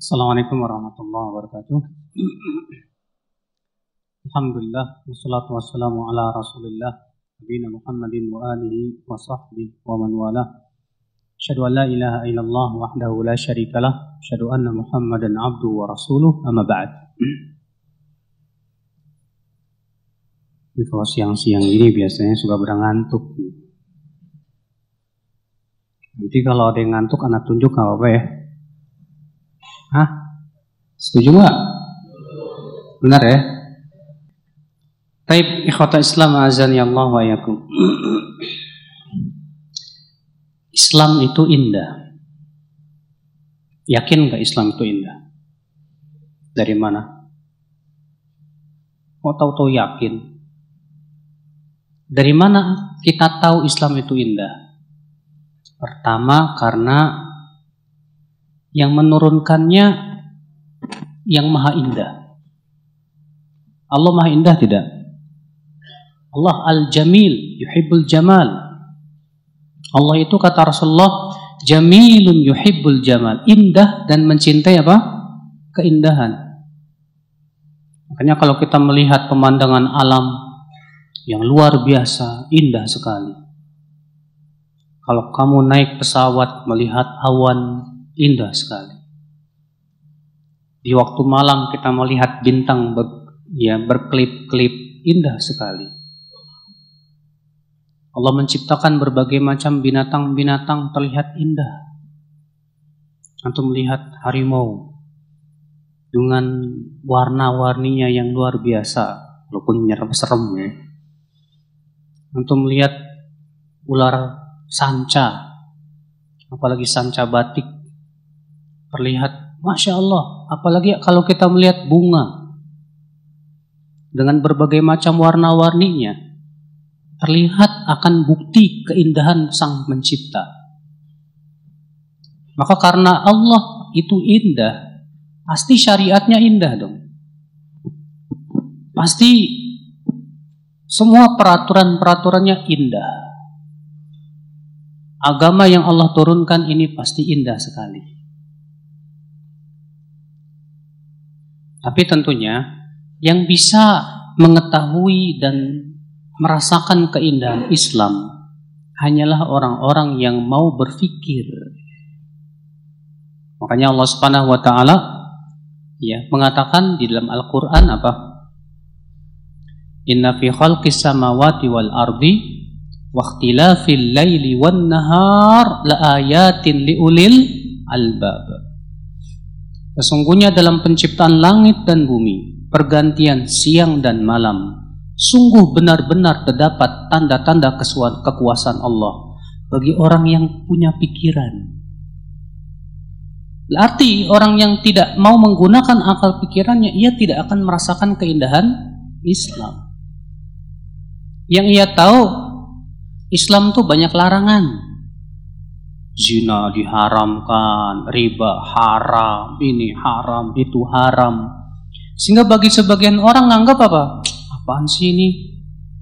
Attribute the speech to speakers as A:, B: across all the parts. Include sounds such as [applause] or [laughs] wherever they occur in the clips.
A: Assalamualaikum warahmatullahi wabarakatuh. Alhamdulillah wassalatu wassalamu ala Rasulillah nabiyina Muhammadin wa alihi wa sahbihi wa man wala. Asyhadu an la ilaha illallah wahdahu la syarikalah, asyhadu anna Muhammadan abduhu wa rasuluh. Amma ba'd. Ini kalau siang-siang ini biasanya suka berangantuk. Nanti kalau ada yang ngantuk anak tunjuk nggak apa-apa ya. Hah? Setuju nggak? Benar ya? Taib ikhwata Islam azan ya Allah wa yakum. [clears throat] Islam itu indah. Yakin nggak Islam itu indah? Dari mana? Mau tahu-tahu yakin? Dari mana kita tahu Islam itu indah? Pertama karena yang menurunkannya yang maha indah. Allah maha indah tidak? Allah al-jamil, yuhibbul jamal. Allah itu kata Rasulullah, jamilun yuhibbul jamal. Indah dan mencintai apa? Keindahan. Makanya kalau kita melihat pemandangan alam yang luar biasa, indah sekali. Kalau kamu naik pesawat melihat awan indah sekali. Di waktu malam kita melihat bintang ber, ya berkelip-kelip indah sekali. Allah menciptakan berbagai macam binatang-binatang terlihat indah. Antum melihat harimau dengan warna-warninya yang luar biasa, walaupun serem ya. Antum melihat ular sanca, apalagi sanca batik terlihat masya Allah. Apalagi kalau kita melihat bunga dengan berbagai macam warna-warninya, terlihat akan bukti keindahan Sang Mencipta. Maka karena Allah itu indah, pasti syariatnya indah dong. Pasti semua peraturan-peraturannya indah. Agama yang Allah turunkan ini pasti indah sekali. Tapi tentunya yang bisa mengetahui dan merasakan keindahan Islam hanyalah orang-orang yang mau berfikir. Makanya Allah Subhanahu wa taala ya mengatakan di dalam Al-Qur'an apa? Inna fi khalqis samawati wal ardi wa ikhtilafil laili wan nahar la ayatin liulil albab. Sesungguhnya dalam penciptaan langit dan bumi, pergantian siang dan malam, sungguh benar-benar terdapat tanda-tanda kekuasaan Allah bagi orang yang punya pikiran. Berarti orang yang tidak mau menggunakan akal pikirannya, ia tidak akan merasakan keindahan Islam. Yang ia tahu, Islam itu banyak larangan zina diharamkan, riba haram, ini haram, itu haram. Sehingga bagi sebagian orang nganggap apa? Apaan sih ini?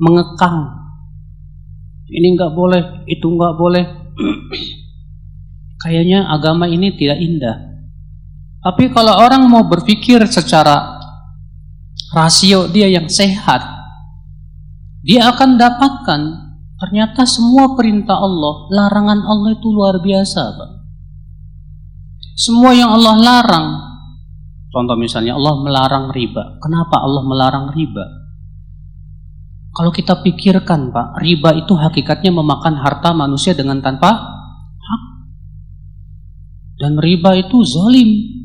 A: Mengekang. Ini nggak boleh, itu nggak boleh. [clears throat] Kayaknya agama ini tidak indah. Tapi kalau orang mau berpikir secara rasio dia yang sehat, dia akan dapatkan Ternyata semua perintah Allah, larangan Allah itu luar biasa, Pak. Semua yang Allah larang, contoh misalnya Allah melarang riba. Kenapa Allah melarang riba? Kalau kita pikirkan, Pak, riba itu hakikatnya memakan harta manusia dengan tanpa hak. Dan riba itu zalim.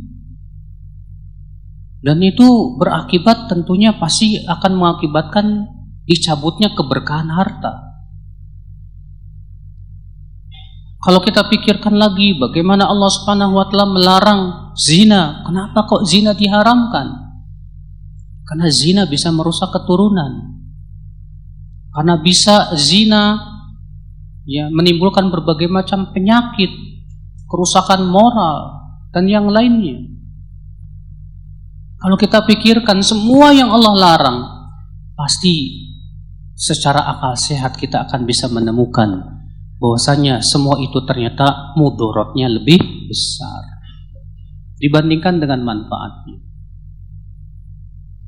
A: Dan itu berakibat tentunya pasti akan mengakibatkan dicabutnya keberkahan harta. Kalau kita pikirkan lagi bagaimana Allah Subhanahu wa taala melarang zina, kenapa kok zina diharamkan? Karena zina bisa merusak keturunan. Karena bisa zina ya menimbulkan berbagai macam penyakit, kerusakan moral dan yang lainnya. Kalau kita pikirkan semua yang Allah larang, pasti secara akal sehat kita akan bisa menemukan bahwasanya semua itu ternyata mudorotnya lebih besar. dibandingkan dengan manfaatnya.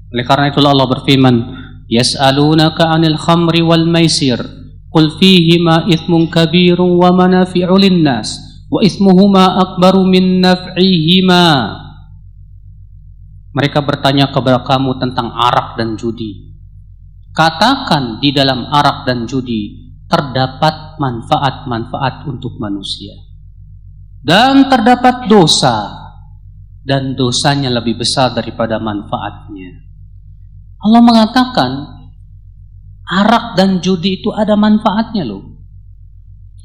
A: Oleh karena itulah Allah berfirman, "Yas'alunaka 'anil khamri wal maisir, qul fihima ithmun kabirun wa manafi'u lin-nas, wa ithmuhuma akbaru min naf'ihima." Mereka bertanya kepada kamu tentang arak dan judi. Katakan di dalam arak dan judi terdapat manfaat-manfaat untuk manusia. Dan terdapat dosa dan dosanya lebih besar daripada manfaatnya. Allah mengatakan arak dan judi itu ada manfaatnya loh.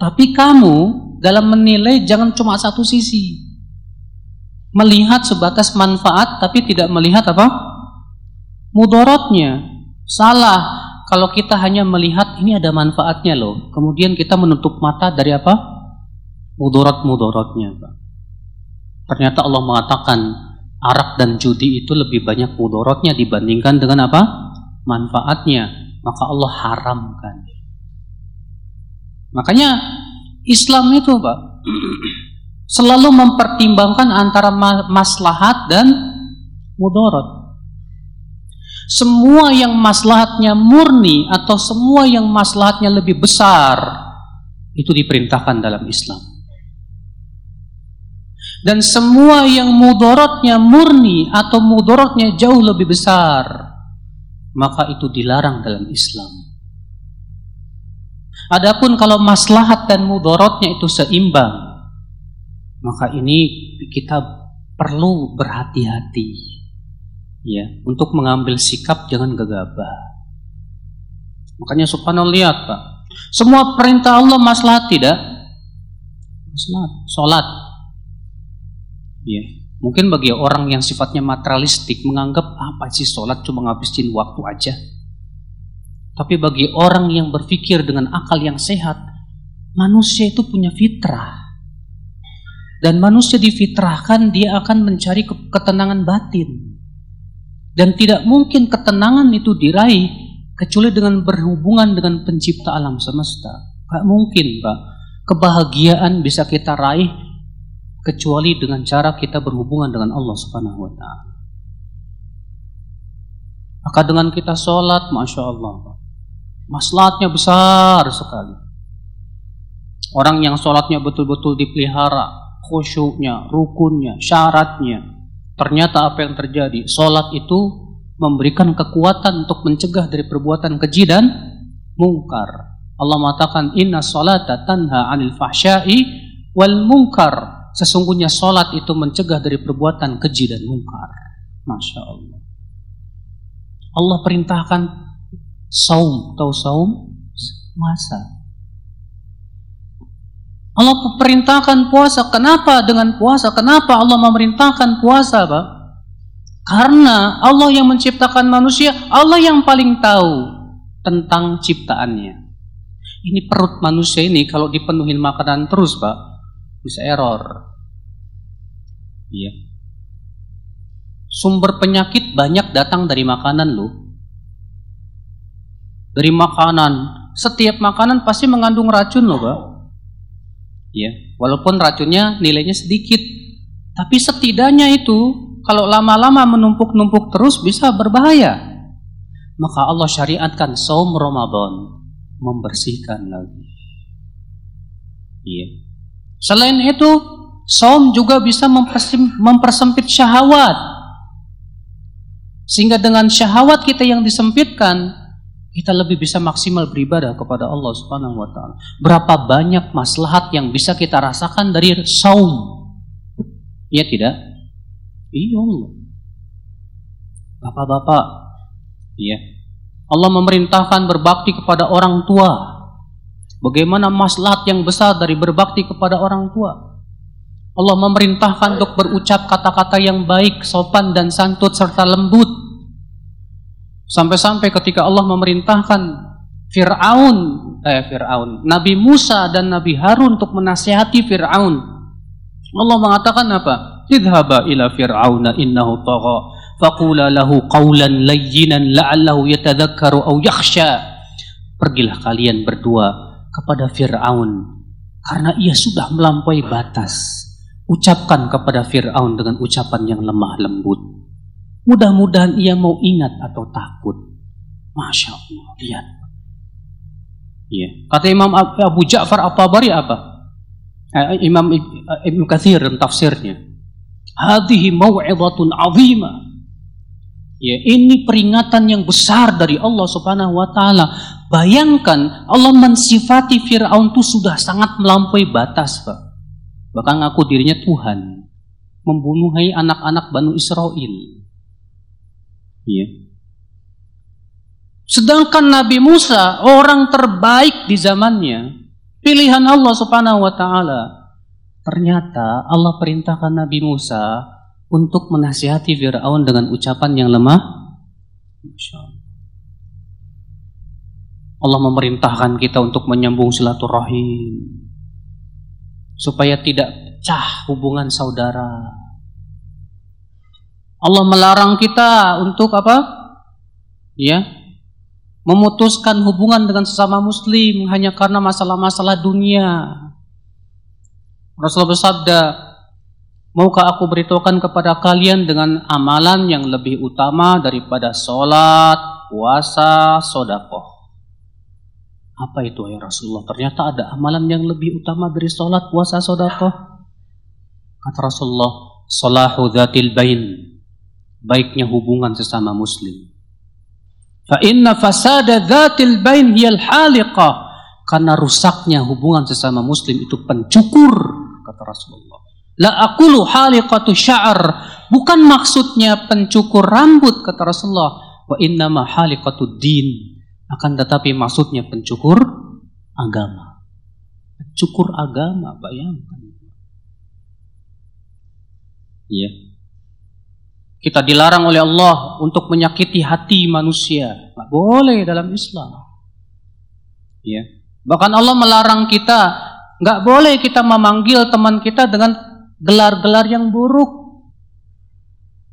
A: Tapi kamu dalam menilai jangan cuma satu sisi melihat sebatas manfaat tapi tidak melihat apa? mudorotnya. Salah kalau kita hanya melihat ini ada manfaatnya loh. Kemudian kita menutup mata dari apa? Mudorot-mudorotnya. Ternyata Allah mengatakan arak dan judi itu lebih banyak mudorotnya dibandingkan dengan apa? Manfaatnya. Maka Allah haramkan. Makanya Islam itu Pak [clears throat] selalu mempertimbangkan antara maslahat dan mudorot. Semua yang maslahatnya murni atau semua yang maslahatnya lebih besar itu diperintahkan dalam Islam. Dan semua yang mudorotnya murni atau mudorotnya jauh lebih besar, maka itu dilarang dalam Islam. Adapun kalau maslahat dan mudorotnya itu seimbang, maka ini kita perlu berhati-hati ya untuk mengambil sikap jangan gegabah. Makanya subhanallah lihat Pak. Semua perintah Allah maslahat tidak? Maslahat salat ya mungkin bagi orang yang sifatnya materialistik menganggap apa sih salat cuma ngabisin waktu aja. Tapi bagi orang yang berpikir dengan akal yang sehat manusia itu punya fitrah. Dan manusia difitrahkan dia akan mencari ketenangan batin. Dan tidak mungkin ketenangan itu diraih kecuali dengan berhubungan dengan pencipta alam semesta. Gak mungkin, Pak. Kebahagiaan bisa kita raih kecuali dengan cara kita berhubungan dengan Allah Subhanahu wa taala. Maka dengan kita sholat, masya Allah, Pak. maslahatnya besar sekali. Orang yang sholatnya betul-betul dipelihara, khusyuknya, rukunnya, syaratnya. Ternyata apa yang terjadi? Solat itu memberikan kekuatan untuk mencegah dari perbuatan keji dan mungkar. Allah mengatakan inna salata tanha anil fahsyai wal mungkar. Sesungguhnya solat itu mencegah dari perbuatan keji dan mungkar. Masya Allah. Allah perintahkan saum, tahu saum? Masa. Allah perintahkan puasa. Kenapa dengan puasa? Kenapa Allah memerintahkan puasa, Pak? Karena Allah yang menciptakan manusia, Allah yang paling tahu tentang ciptaannya. Ini perut manusia ini kalau dipenuhi makanan terus, Pak, bisa error. Iya. Sumber penyakit banyak datang dari makanan loh. Dari makanan. Setiap makanan pasti mengandung racun loh, Pak ya walaupun racunnya nilainya sedikit tapi setidaknya itu kalau lama-lama menumpuk-numpuk terus bisa berbahaya. Maka Allah syariatkan saum Ramadan membersihkan lagi. Iya. Selain itu saum juga bisa mempersempit syahwat. Sehingga dengan syahwat kita yang disempitkan kita lebih bisa maksimal beribadah kepada Allah Subhanahu wa taala. Berapa banyak maslahat yang bisa kita rasakan dari saum? Iya tidak? Iya Allah. Bapak-bapak, iya. Allah memerintahkan berbakti kepada orang tua. Bagaimana maslahat yang besar dari berbakti kepada orang tua? Allah memerintahkan untuk berucap kata-kata yang baik, sopan dan santun serta lembut Sampai-sampai ketika Allah memerintahkan Fir'aun, eh Fir'aun, Nabi Musa dan Nabi Harun untuk menasihati Fir'aun. Allah mengatakan apa? Idhaba ila Fir'auna innahu tagha. Faqula lahu qawlan layyinan la'allahu yatadhakkaru aw yakhsha. Pergilah kalian berdua kepada Fir'aun. Karena ia sudah melampaui batas. ucapkan kepada Fir'aun dengan ucapan yang lemah lembut. Mudah-mudahan ia mau ingat atau takut. Masya Allah, lihat. Ya. Kata Imam Abu Ja'far At-Tabari apa? Eh, Imam Ibn Kathir dan tafsirnya. Hadihi maw'idhatun azimah. Ya, ini peringatan yang besar dari Allah Subhanahu wa taala. Bayangkan Allah mensifati Firaun itu sudah sangat melampaui batas, Pak. Bahkan ngaku dirinya Tuhan. Membunuh anak-anak Banu Israel. Ya. Sedangkan Nabi Musa orang terbaik di zamannya, pilihan Allah Subhanahu wa taala. Ternyata Allah perintahkan Nabi Musa untuk menasihati Firaun dengan ucapan yang lemah. Allah memerintahkan kita untuk menyambung silaturahim supaya tidak pecah hubungan saudara. Allah melarang kita untuk apa? Ya, memutuskan hubungan dengan sesama muslim hanya karena masalah-masalah dunia. Rasulullah bersabda, Maukah aku beritahukan kepada kalian dengan amalan yang lebih utama daripada sholat, puasa, sodakoh? Apa itu ya Rasulullah? Ternyata ada amalan yang lebih utama dari sholat, puasa, sodakoh. Kata Rasulullah, Salahu dhatil bain. Baiknya hubungan sesama muslim. Fa inna fasada dhatil bain hiyal haliqah. Karena rusaknya hubungan sesama muslim itu pencukur, kata Rasulullah. La akulu haliqatu sya'ar. Bukan maksudnya pencukur rambut, kata Rasulullah. Wa innama haliqatu din akan tetapi maksudnya pencukur agama. Pencukur agama, bayangkan. Iya. Kita dilarang oleh Allah untuk menyakiti hati manusia. Tidak boleh dalam Islam. Ya. Bahkan Allah melarang kita, nggak boleh kita memanggil teman kita dengan gelar-gelar yang buruk.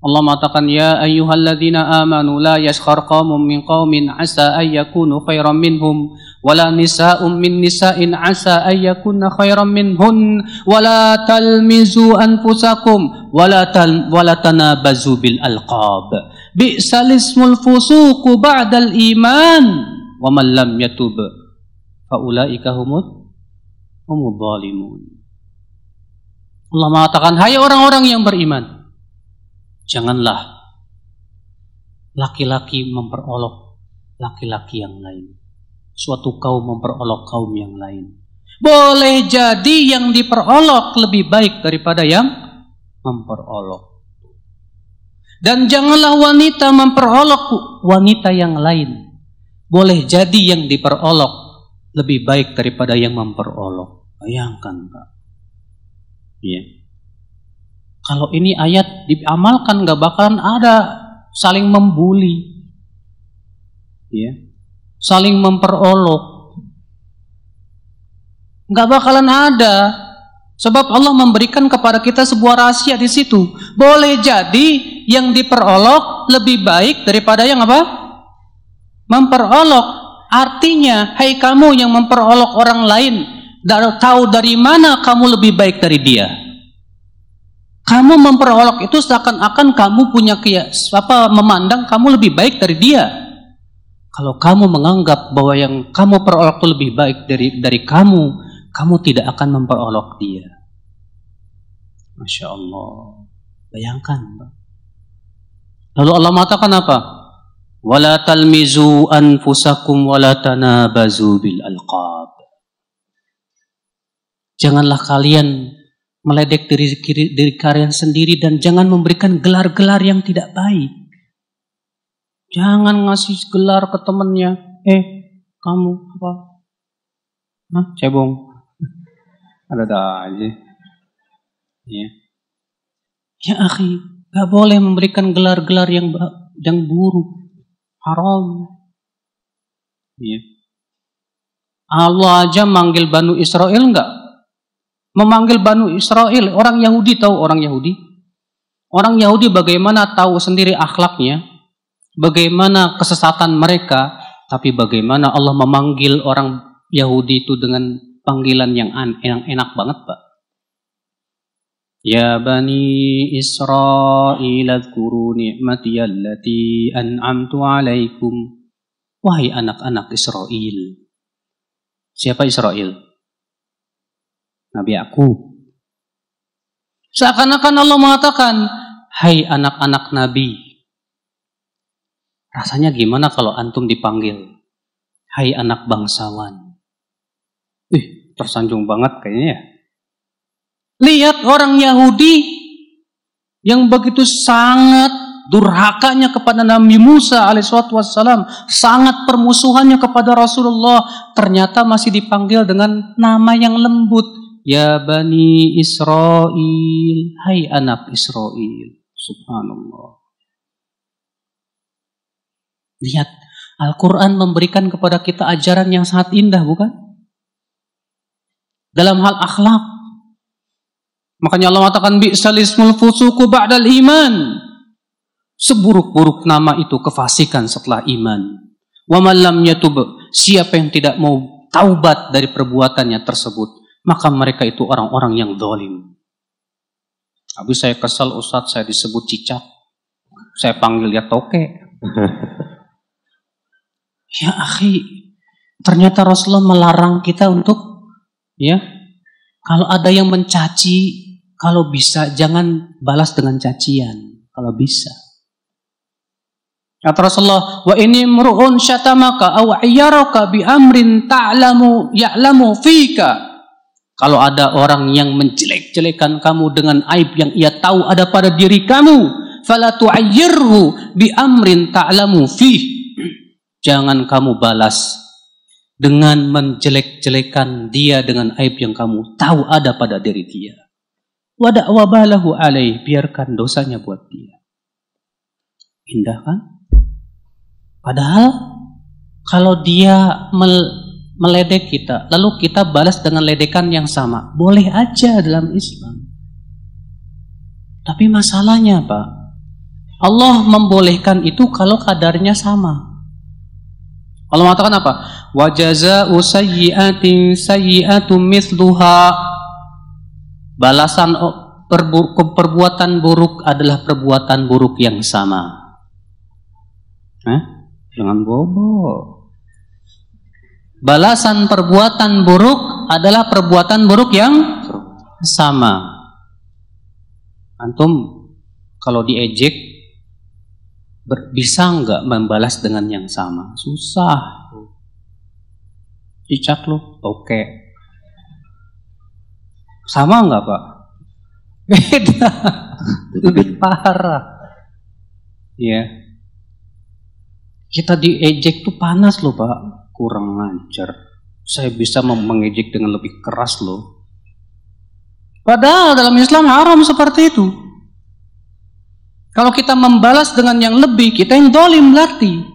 A: Allah mengatakan ya ayyuhalladzina amanu la yaskhar qaumun min qaumin asa ay yakunu khairan minhum wala nisa'un min nisa'in asa ay yakunna khairan minhun wala talmizu anfusakum wala tal wala tanabazu bil alqab. Bi'sal ismul fusuq ba'dal iman wa man lam yatub fa ulaika humud humud zalimun. Allah mengatakan hai orang-orang yang beriman Janganlah laki-laki memperolok laki-laki yang lain. Suatu kaum memperolok kaum yang lain. Boleh jadi yang diperolok lebih baik daripada yang memperolok. Dan janganlah wanita memperolok wanita yang lain. Boleh jadi yang diperolok lebih baik daripada yang memperolok. Bayangkan, Pak. Iya. Yeah. Kalau ini ayat diamalkan nggak bakalan ada saling membuli, ya, saling memperolok, nggak bakalan ada. Sebab Allah memberikan kepada kita sebuah rahasia di situ. Boleh jadi yang diperolok lebih baik daripada yang apa? Memperolok. Artinya, hai kamu yang memperolok orang lain, tahu dari mana kamu lebih baik dari dia. Kamu memperolok itu seakan-akan kamu punya kias, apa memandang kamu lebih baik dari dia. Kalau kamu menganggap bahwa yang kamu perolok itu lebih baik dari dari kamu, kamu tidak akan memperolok dia. Masya Allah. Bayangkan. Lalu Allah mengatakan apa? Wala talmizu anfusakum wala tanabazu bil alqab. Janganlah kalian meledek diri, diri kalian sendiri dan jangan memberikan gelar-gelar yang tidak baik. Jangan ngasih gelar ke temennya. Eh, kamu apa? Hah, cebong. [laughs] Ada-ada aja. Ya. Ya, akhi, gak boleh memberikan gelar-gelar yang yang buruk. Haram. Ya. Allah aja manggil Banu Israel enggak memanggil Banu Israel, orang Yahudi tahu orang Yahudi. Orang Yahudi bagaimana tahu sendiri akhlaknya, bagaimana kesesatan mereka, tapi bagaimana Allah memanggil orang Yahudi itu dengan panggilan yang, an, yang enak banget, Pak. Ya bani Israel adhkuru ni'mati allati an'amtu alaikum. Wahai anak-anak Israel. Siapa Israel? Nabi aku. Seakan-akan Allah mengatakan, Hai anak-anak Nabi. Rasanya gimana kalau antum dipanggil? Hai anak bangsawan. Ih, tersanjung banget kayaknya ya. Lihat orang Yahudi yang begitu sangat durhakanya kepada Nabi Musa alaihissalam, sangat permusuhannya kepada Rasulullah, ternyata masih dipanggil dengan nama yang lembut. Ya Bani Israel, hai anak Israel. Subhanallah. Lihat, Al-Quran memberikan kepada kita ajaran yang sangat indah, bukan? Dalam hal akhlak, Makanya Allah mengatakan bi'salismul fusuku ba'dal iman. Seburuk-buruk nama itu kefasikan setelah iman. Wa malam yatub. Siapa yang tidak mau taubat dari perbuatannya tersebut, maka mereka itu orang-orang yang zalim. Habis saya kesal Ustaz, saya disebut cicak. Saya panggil dia toke. [laughs] ya akhi, ternyata Rasulullah melarang kita untuk ya kalau ada yang mencaci kalau bisa jangan balas dengan cacian. Kalau bisa. Kata Rasulullah, wa ini mru'un syatamaka aw ayyaraka bi amrin ta'lamu ya'lamu fika. Kalau ada orang yang menjelek-jelekan kamu dengan aib yang ia tahu ada pada diri kamu, fala tu'ayyirhu bi amrin ta'lamu fih. Jangan kamu balas dengan menjelek-jelekan dia dengan aib yang kamu tahu ada pada diri dia. Wadak wabalahu alaih. Biarkan dosanya buat dia. Indah kan? Padahal kalau dia mel meledek kita, lalu kita balas dengan ledekan yang sama. Boleh aja dalam Islam. Tapi masalahnya Pak, Allah membolehkan itu kalau kadarnya sama. Allah mengatakan apa? Wajaza usayyi'atin sayyi'atum mithluha Balasan perbuatan buruk adalah perbuatan buruk yang sama. Eh? Jangan bobo. Balasan perbuatan buruk adalah perbuatan buruk yang sama. Antum kalau diejek bisa nggak membalas dengan yang sama? Susah. Cicak lo, oke. Okay. Sama nggak Pak? [laughs] Beda. Lebih parah. Ya. Kita diejek tuh panas loh Pak. Kurang lancar. Saya bisa mengejek dengan lebih keras loh. Padahal dalam Islam haram seperti itu. Kalau kita membalas dengan yang lebih, kita yang dolim berarti.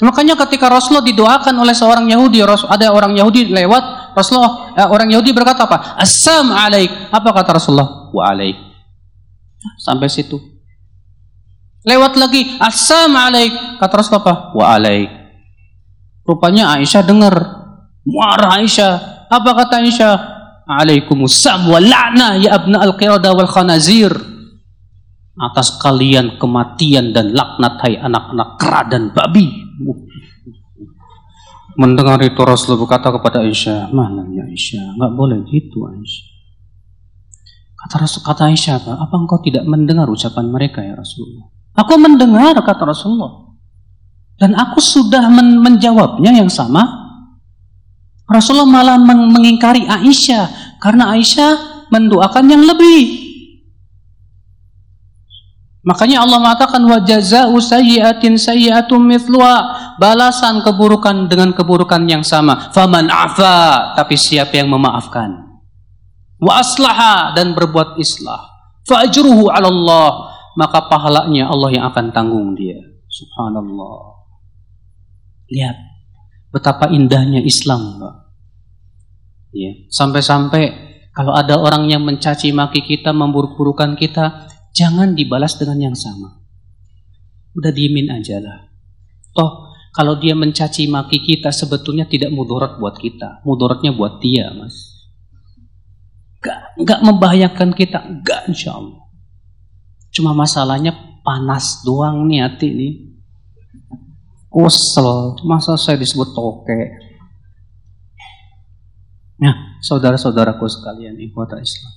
A: Makanya ketika Rasulullah didoakan oleh seorang Yahudi, ada orang Yahudi lewat, Rasulullah eh, orang Yahudi berkata apa? Assam alaik. Apa kata Rasulullah? Wa alaik. Sampai situ. Lewat lagi, assam alaik. Kata Rasulullah apa? Wa alaik. Rupanya Aisyah dengar. Marah Aisyah. Apa kata Aisyah? Alaikumusam wa la'na ya abna al-qirada wal khanazir. Atas kalian kematian dan laknat hai anak-anak kera dan babi. Mendengar itu Rasulullah berkata kepada Aisyah, mana ya Aisyah, nggak boleh gitu Aisyah. Kata Rasul, kata Aisyah, apa? apa engkau tidak mendengar ucapan mereka ya Rasulullah? Aku mendengar kata Rasulullah. Dan aku sudah men menjawabnya yang sama. Rasulullah malah meng mengingkari Aisyah karena Aisyah mendoakan yang lebih. Makanya Allah mengatakan wa jazaa'u sayyi'atin sayyi'atum mithluha. Balasan keburukan dengan keburukan yang sama. Faman afa, tapi siapa yang memaafkan. Wa aslaha dan berbuat islah. Fa ajruhu 'ala Allah, maka pahalanya Allah yang akan tanggung dia. Subhanallah. Lihat betapa indahnya Islam, Pak. Ya, sampai-sampai kalau ada orang yang mencaci maki kita, memburuk-burukan kita, Jangan dibalas dengan yang sama. Udah diemin aja lah. Oh, kalau dia mencaci maki kita sebetulnya tidak mudarat buat kita. Mudaratnya buat dia, mas. Gak, gak membahayakan kita. Gak insya Allah. Cuma masalahnya panas doang nih hati nih. Kusel. Masa saya disebut toke? Nah, saudara-saudaraku sekalian, ikhwata Islam.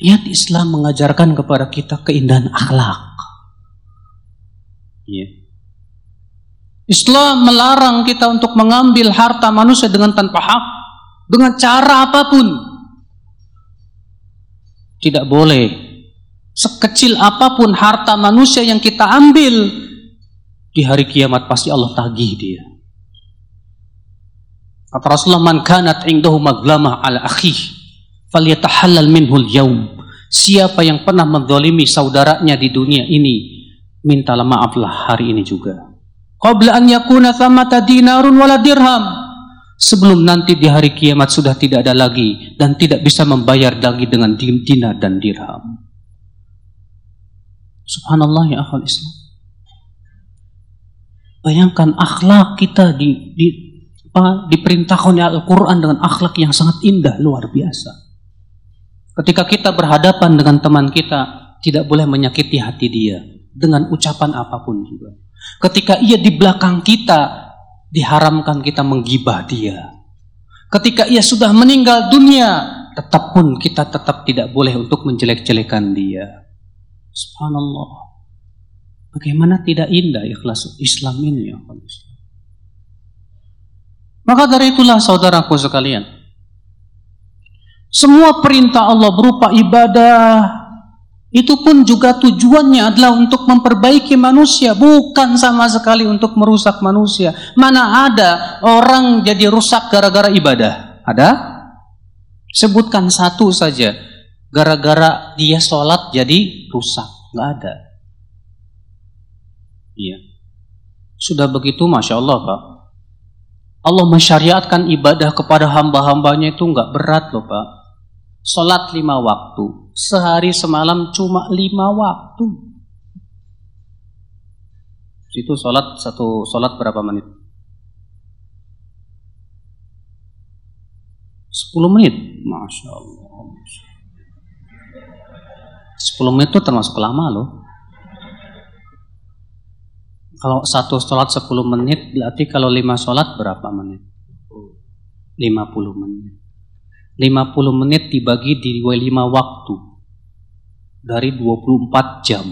A: Lihat Islam mengajarkan kepada kita keindahan akhlak. Ya. Islam melarang kita untuk mengambil harta manusia dengan tanpa hak, dengan cara apa pun. Tidak boleh. Sekecil apa pun harta manusia yang kita ambil, di hari kiamat pasti Allah tagih dia. Kata Rasulullah, "Man kanat indahu maglamah ala akhih, falyatahallal minhu al-yawm." Siapa yang pernah menzalimi saudaranya di dunia ini, mintalah maaflah hari ini juga. Qabla an yakuna thamata dinarun wala dirham sebelum nanti di hari kiamat sudah tidak ada lagi dan tidak bisa membayar lagi dengan dinar dan dirham. Subhanallah ya akhal Islam. Bayangkan akhlak kita di, di apa, diperintahkan oleh Al-Quran dengan akhlak yang sangat indah, luar biasa. Ketika kita berhadapan dengan teman kita, tidak boleh menyakiti hati dia dengan ucapan apa pun juga. Ketika ia di belakang kita, diharamkan kita menggibah dia. Ketika ia sudah meninggal dunia, tetap pun kita tetap tidak boleh untuk menjelek-jelekan dia. Subhanallah. Bagaimana tidak indah ikhlas Islam ini ya Maka dari itulah saudaraku sekalian. Semua perintah Allah berupa ibadah, itu pun juga tujuannya adalah untuk memperbaiki manusia, bukan sama sekali untuk merusak manusia. Mana ada orang jadi rusak gara-gara ibadah? Ada? Sebutkan satu saja. Gara-gara dia sholat jadi rusak. Nggak ada. Iya. Sudah begitu, Masya Allah Pak. Allah mensyariatkan ibadah kepada hamba-hambanya itu nggak berat loh Pak. Sholat lima waktu sehari semalam cuma lima waktu. Itu sholat satu sholat berapa menit? Sepuluh menit, masya Allah. Sepuluh menit itu termasuk lama loh. Kalau satu sholat sepuluh menit, berarti kalau lima sholat berapa menit? Lima puluh menit. 50 menit dibagi di 5 waktu dari 24 jam.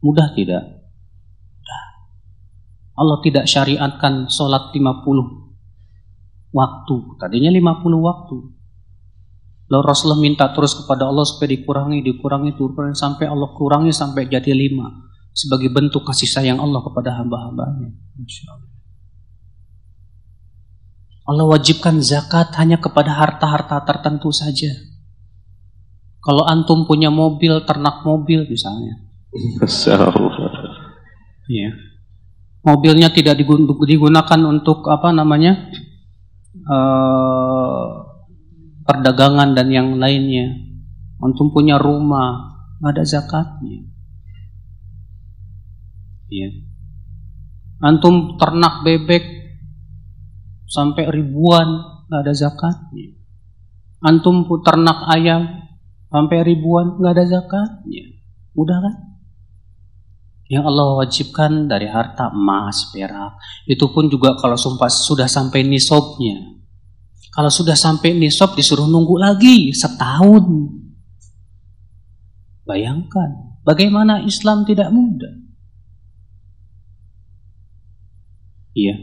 A: Mudah tidak? Mudah. Allah tidak syariatkan sholat 50 waktu. Tadinya 50 waktu. Lalu Rasulullah minta terus kepada Allah supaya dikurangi, dikurangi, dikurangi sampai Allah kurangi sampai jadi lima sebagai bentuk kasih sayang Allah kepada hamba-hambanya. Masya Allah. Allah wajibkan zakat hanya kepada harta-harta tertentu saja. Kalau antum punya mobil, ternak mobil misalnya. Iya. Mobilnya tidak digunakan untuk apa namanya? Uh, perdagangan dan yang lainnya. Antum punya rumah, nggak ada zakatnya. Iya. Antum ternak bebek sampai ribuan nggak ada zakatnya. Antum ternak ayam sampai ribuan nggak ada zakatnya. Mudah kan? Yang Allah wajibkan dari harta emas, perak. Itu pun juga kalau sumpah sudah sampai nisabnya. Kalau sudah sampai nisab disuruh nunggu lagi setahun. Bayangkan bagaimana Islam tidak mudah. Iya.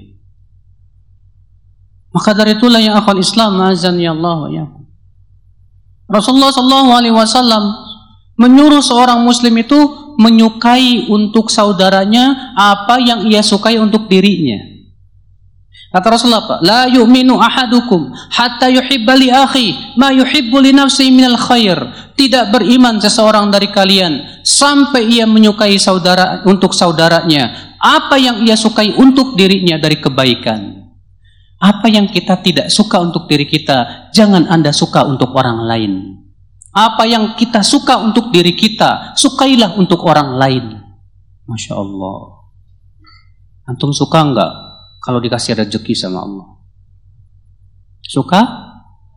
A: Maka dari itulah yang akan Islam azan ya Allah ya. Rasulullah Shallallahu Alaihi Wasallam menyuruh seorang Muslim itu menyukai untuk saudaranya apa yang ia sukai untuk dirinya. Kata Rasulullah apa? La yu'minu ahadukum hatta yuhibba li akhi ma yuhibbu li nafsi minal khair. Tidak beriman seseorang dari kalian sampai ia menyukai saudara untuk saudaranya apa yang ia sukai untuk dirinya dari kebaikan. Apa yang kita tidak suka untuk diri kita, jangan Anda suka untuk orang lain. Apa yang kita suka untuk diri kita, sukailah untuk orang lain. Masya Allah. Antum suka enggak kalau dikasih rezeki sama Allah? Suka?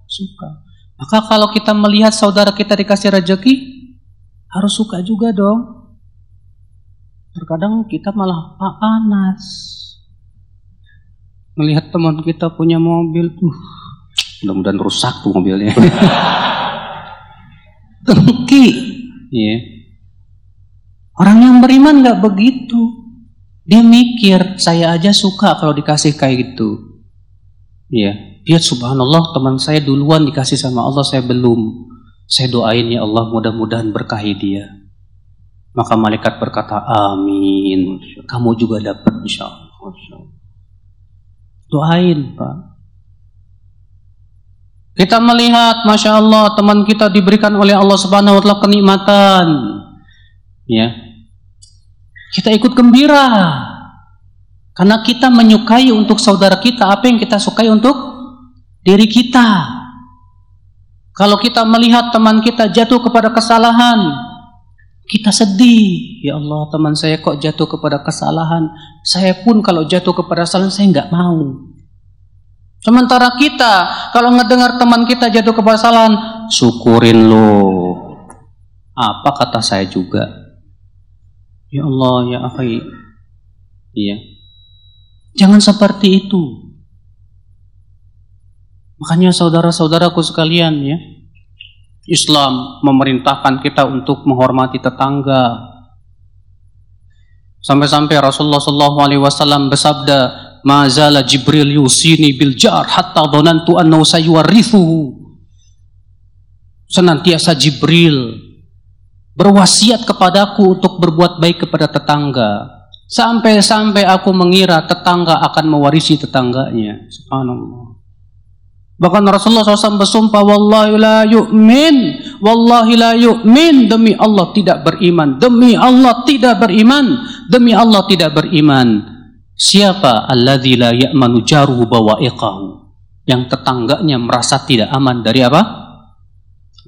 A: Suka. Maka kalau kita melihat saudara kita dikasih rezeki, harus suka juga dong. Terkadang kita malah panas. Melihat teman kita punya mobil, tuh, mudah-mudahan rusak tuh mobilnya. [laughs] Tengki. Ya. Orang yang beriman nggak begitu. Dia mikir, saya aja suka kalau dikasih kayak gitu. Ya, dia subhanallah teman saya duluan dikasih sama Allah, saya belum. Saya doain ya Allah mudah-mudahan berkahi dia. Maka malaikat berkata, amin. Kamu juga dapat insya Allah. Doain Pak. Kita melihat, Masya Allah, teman kita diberikan oleh Allah Subhanahu Wa Taala kenikmatan. Ya, kita ikut gembira. Karena kita menyukai untuk saudara kita apa yang kita sukai untuk diri kita. Kalau kita melihat teman kita jatuh kepada kesalahan, kita sedih. Ya Allah, teman saya kok jatuh kepada kesalahan. Saya pun kalau jatuh kepada kesalahan, saya nggak mau. Sementara kita, kalau ngedengar teman kita jatuh kepada kesalahan, syukurin lo. Apa kata saya juga? Ya Allah, ya akhi. Iya. Jangan seperti itu. Makanya saudara-saudaraku sekalian ya, Islam memerintahkan kita untuk menghormati tetangga. Sampai-sampai Rasulullah Shallallahu Alaihi Wasallam bersabda, "Mazala Jibril yusini bil jar hatta dhanantu annahu sayuwarithu." Senantiasa Jibril berwasiat kepadaku untuk berbuat baik kepada tetangga. Sampai-sampai aku mengira tetangga akan mewarisi tetangganya. Subhanallah. Bahkan Rasulullah SAW bersumpah, Wallahi la yu'min, Wallahi la yu'min, demi Allah tidak beriman, demi Allah tidak beriman, demi Allah tidak beriman. Siapa alladzi la ya'manu jaruhu bawa'iqahu? Yang tetangganya merasa tidak aman dari apa?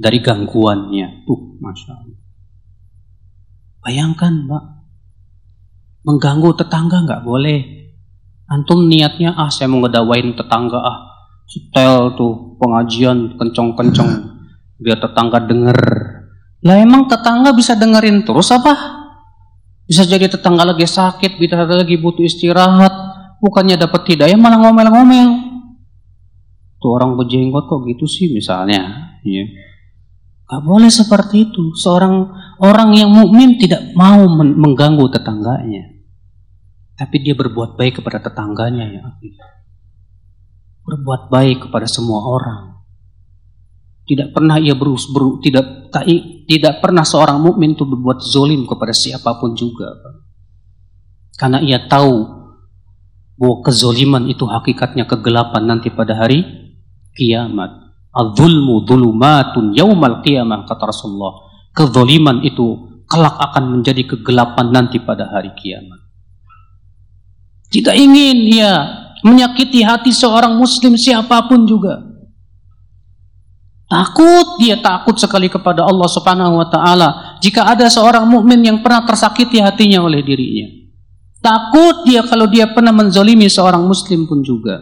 A: Dari gangguannya. Tuh, Masya Allah. Bayangkan, Mbak. Mengganggu tetangga nggak boleh. Antum niatnya, ah saya mau ngedawain tetangga, ah setel tuh pengajian kencong-kencong biar tetangga denger. Lah emang tetangga bisa dengerin terus apa? Bisa jadi tetangga lagi sakit, bisa lagi butuh istirahat, bukannya dapat hidayah malah ngomel-ngomel. Tuh orang berjenggot kok gitu sih misalnya, ya. Gak boleh seperti itu. Seorang orang yang mukmin tidak mau mengganggu tetangganya. Tapi dia berbuat baik kepada tetangganya ya. Berbuat baik kepada semua orang. Tidak pernah ia berus, beru, tidak tak, tidak pernah seorang mukmin itu berbuat zolim kepada siapa pun juga. Karena ia tahu bahwa kezoliman itu hakikatnya kegelapan nanti pada hari kiamat. Al-zulmu dhulumatun yaumal qiyamah kata Rasulullah. Kezaliman itu kelak akan menjadi kegelapan nanti pada hari kiamat. Tidak ingin ya menyakiti hati seorang muslim siapa pun juga. Takut dia takut sekali kepada Allah Subhanahu wa taala jika ada seorang mukmin yang pernah tersakiti hatinya oleh dirinya. Takut dia kalau dia pernah menzolimi seorang muslim pun juga.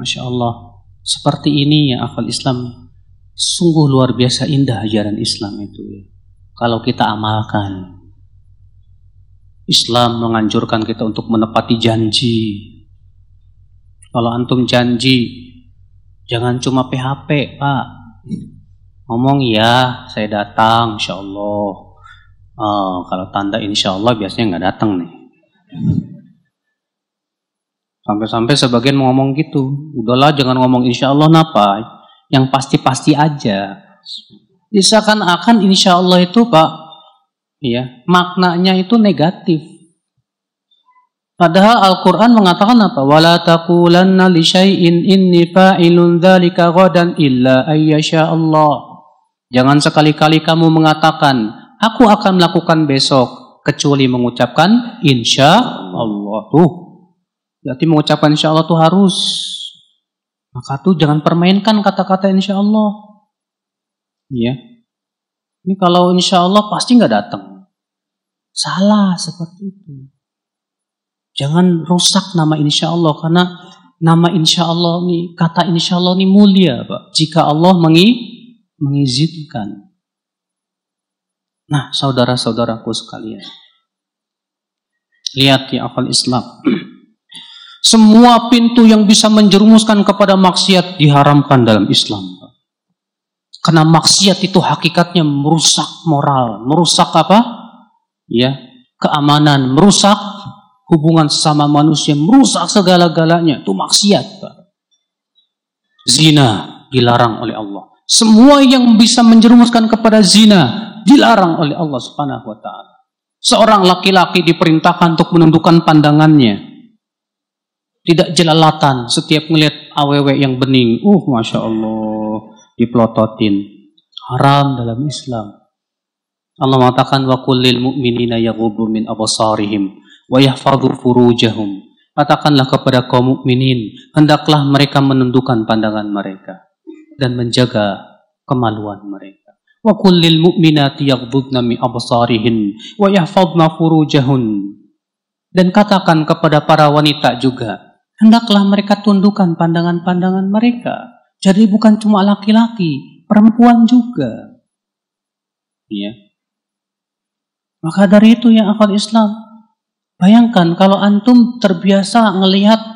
A: Masya Allah. Seperti ini ya akal Islam sungguh luar biasa indah ajaran Islam itu ya. Kalau kita amalkan Islam menganjurkan kita untuk menepati janji. Kalau antum janji jangan cuma PHP, Pak. Ngomong ya, saya datang insya Allah. Oh, kalau tanda insya Allah biasanya nggak datang nih. Sampai-sampai sebagian ngomong gitu. Udahlah jangan ngomong insya Allah napa. Yang pasti-pasti aja. Seakan-akan insya Allah itu Pak, ya maknanya itu negatif. Padahal Al-Quran mengatakan apa? Wala taqulanna li syai'in inni fa'ilun dzalika ghadan illa ayyasha Allah. Jangan sekali-kali kamu mengatakan, aku akan melakukan besok kecuali mengucapkan insya Allah. Tuh, Berarti mengucapkan insya Allah itu harus. Maka tuh jangan permainkan kata-kata insya Allah. Iya. Ini kalau insya Allah pasti nggak datang. Salah seperti itu. Jangan rusak nama insya Allah karena nama insya Allah nih, kata insya Allah nih mulia, Pak. Jika Allah mengi, mengizinkan. Nah, saudara-saudaraku sekalian. Lihat ya akal Islam. [clears throat] Semua pintu yang bisa menjerumuskan kepada maksiat diharamkan dalam Islam. Karena maksiat itu hakikatnya merusak moral, merusak apa? Ya, keamanan, merusak hubungan sesama manusia, merusak segala-galanya. Itu maksiat, Pak. Zina dilarang oleh Allah. Semua yang bisa menjerumuskan kepada zina dilarang oleh Allah Subhanahu wa taala. Seorang laki-laki diperintahkan untuk menundukkan pandangannya tidak jelalatan setiap melihat aww yang bening. Uh, masya Allah, diplototin. Haram dalam Islam. Allah mengatakan wa kullil mu'minina yaghuddu min absarihim wa yahfadhu furujahum. Katakanlah kepada kaum mukminin, hendaklah mereka menundukkan pandangan mereka dan menjaga kemaluan mereka. Wa kullil mu'minati yaghdudna min absarihin wa furujahun. Dan katakan kepada para wanita juga, hendaklah mereka tundukkan pandangan-pandangan mereka. Jadi bukan cuma laki-laki, perempuan juga. Ya. Maka dari itu yang akal Islam, bayangkan kalau antum terbiasa ngelihat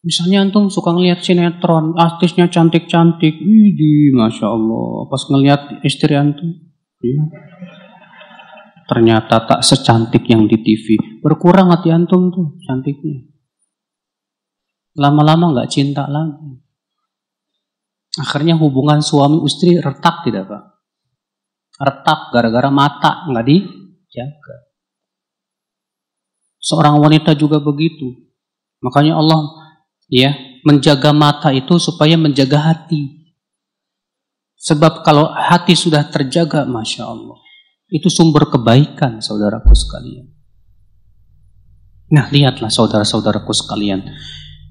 A: Misalnya antum suka ngelihat sinetron, artisnya cantik-cantik, idi, masya Allah. Pas ngelihat istri antum, ya. ternyata tak secantik yang di TV. Berkurang hati antum tuh cantiknya lama-lama nggak cinta lagi. Akhirnya hubungan suami istri retak tidak pak? Retak gara-gara mata nggak dijaga. Seorang wanita juga begitu. Makanya Allah ya menjaga mata itu supaya menjaga hati. Sebab kalau hati sudah terjaga, masya Allah, itu sumber kebaikan, saudaraku sekalian. Nah, lihatlah saudara-saudaraku sekalian,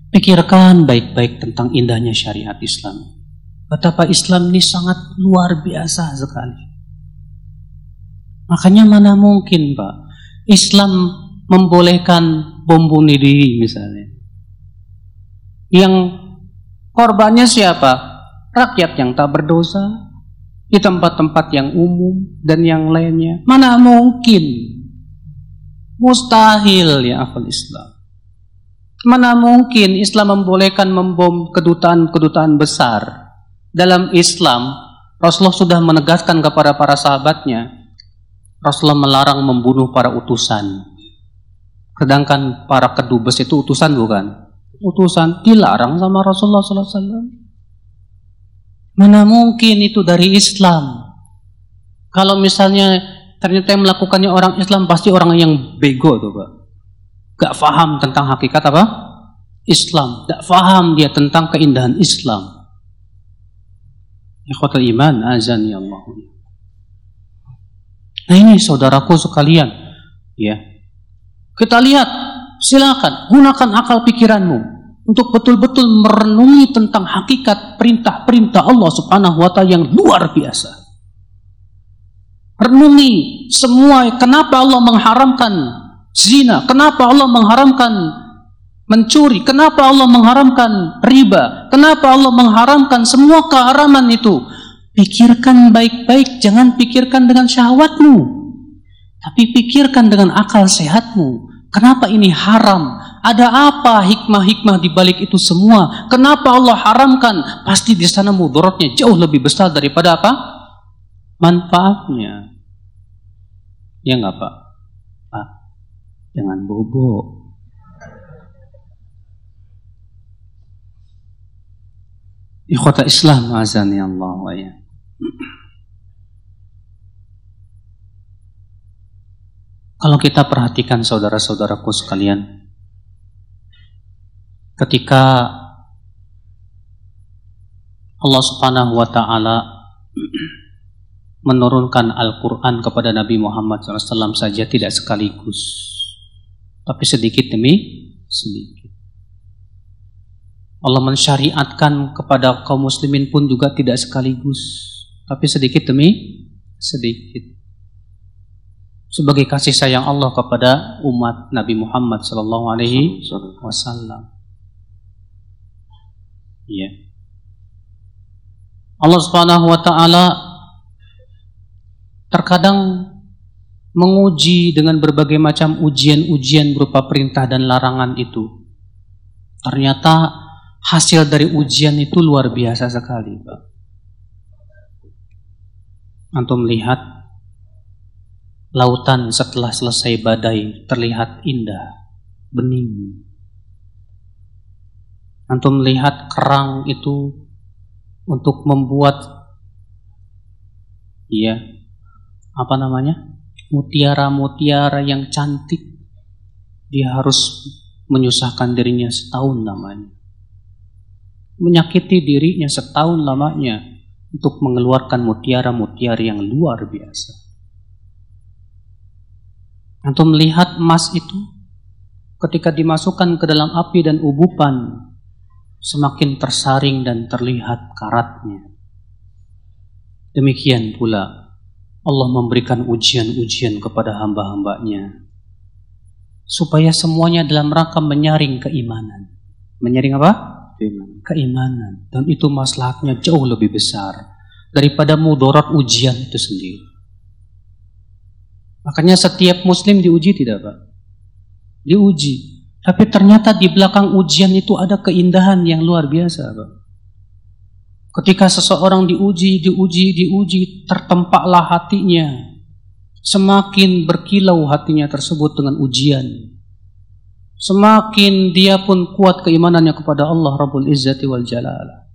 A: Pikirkan baik-baik tentang indahnya syariat Islam. Betapa Islam ini sangat luar biasa sekali. Makanya mana mungkin Pak, Islam membolehkan bom bunuh diri misalnya. Yang korbannya siapa? Rakyat yang tak berdosa, di tempat-tempat yang umum dan yang lainnya. Mana mungkin? Mustahil ya akal Islam. Mana mungkin Islam membolehkan membom kedutaan-kedutaan besar? Dalam Islam, Rasulullah sudah menegaskan kepada para sahabatnya, Rasulullah melarang membunuh para utusan. Sedangkan para kedubes itu utusan bukan? Utusan dilarang sama Rasulullah SAW. Mana mungkin itu dari Islam? Kalau misalnya ternyata yang melakukannya orang Islam pasti orang yang bego tuh pak gak faham tentang hakikat apa? Islam. Gak faham dia tentang keindahan Islam. Ikhwatul iman, azan ya Allah. Nah ini saudaraku sekalian, ya. Kita lihat, silakan gunakan akal pikiranmu untuk betul-betul merenungi tentang hakikat perintah-perintah Allah Subhanahu wa taala yang luar biasa. Renungi semua kenapa Allah mengharamkan zina? Kenapa Allah mengharamkan mencuri? Kenapa Allah mengharamkan riba? Kenapa Allah mengharamkan semua keharaman itu? Pikirkan baik-baik, jangan pikirkan dengan syahwatmu. Tapi pikirkan dengan akal sehatmu. Kenapa ini haram? Ada apa hikmah-hikmah di balik itu semua? Kenapa Allah haramkan? Pasti di sana mudaratnya jauh lebih besar daripada apa? Manfaatnya. Ya enggak, Pak? Jangan bobo. Ikhwata Islam azan ya Allah wa ya. Kalau kita perhatikan saudara-saudaraku sekalian, ketika Allah Subhanahu wa taala menurunkan Al-Qur'an kepada Nabi Muhammad SAW saja tidak sekaligus tapi sedikit demi sedikit. Allah mensyariatkan kepada kaum muslimin pun juga tidak sekaligus, tapi sedikit demi sedikit. Sebagai kasih sayang Allah kepada umat Nabi Muhammad sallallahu alaihi wasallam. Ya. Allah Subhanahu wa taala terkadang menguji dengan berbagai macam ujian-ujian berupa perintah dan larangan itu. Ternyata hasil dari ujian itu luar biasa sekali, Pak. Antum melihat lautan setelah selesai badai terlihat indah, bening. Antum melihat kerang itu untuk membuat iya apa namanya? mutiara-mutiara yang cantik, dia harus menyusahkan dirinya setahun lamanya. Menyakiti dirinya setahun lamanya untuk mengeluarkan mutiara-mutiara yang luar biasa. Untuk melihat emas itu ketika dimasukkan ke dalam api dan ubupan semakin tersaring dan terlihat karatnya. Demikian pula Allah memberikan ujian-ujian kepada hamba-hambanya supaya semuanya dalam rangka menyaring keimanan. Menyaring apa? Keimanan. Keimanan. Dan itu maslahatnya jauh lebih besar daripada mudarat ujian itu sendiri. Makanya setiap muslim diuji tidak Pak? Diuji. Tapi ternyata di belakang ujian itu ada keindahan yang luar biasa Pak. Ketika seseorang diuji, diuji, diuji, tertempaklah hatinya. Semakin berkilau hatinya tersebut dengan ujian. Semakin dia pun kuat keimanannya kepada Allah Rabbul Izzati wal Jalal.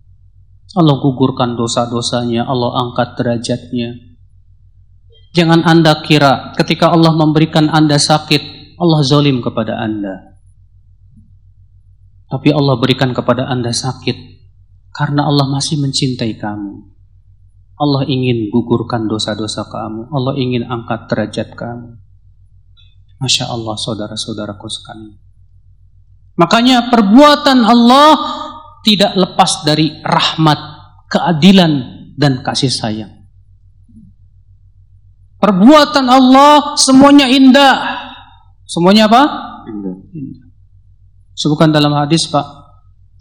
A: Allah gugurkan dosa-dosanya, Allah angkat derajatnya. Jangan anda kira ketika Allah memberikan anda sakit, Allah zolim kepada anda. Tapi Allah berikan kepada anda sakit karena Allah masih mencintai kamu. Allah ingin gugurkan dosa-dosa kamu. Allah ingin angkat derajat kamu. Masya Allah saudara-saudaraku sekalian. Makanya perbuatan Allah tidak lepas dari rahmat, keadilan, dan kasih sayang. Perbuatan Allah semuanya indah. Semuanya apa? Indah. indah. Sebutkan dalam hadis Pak,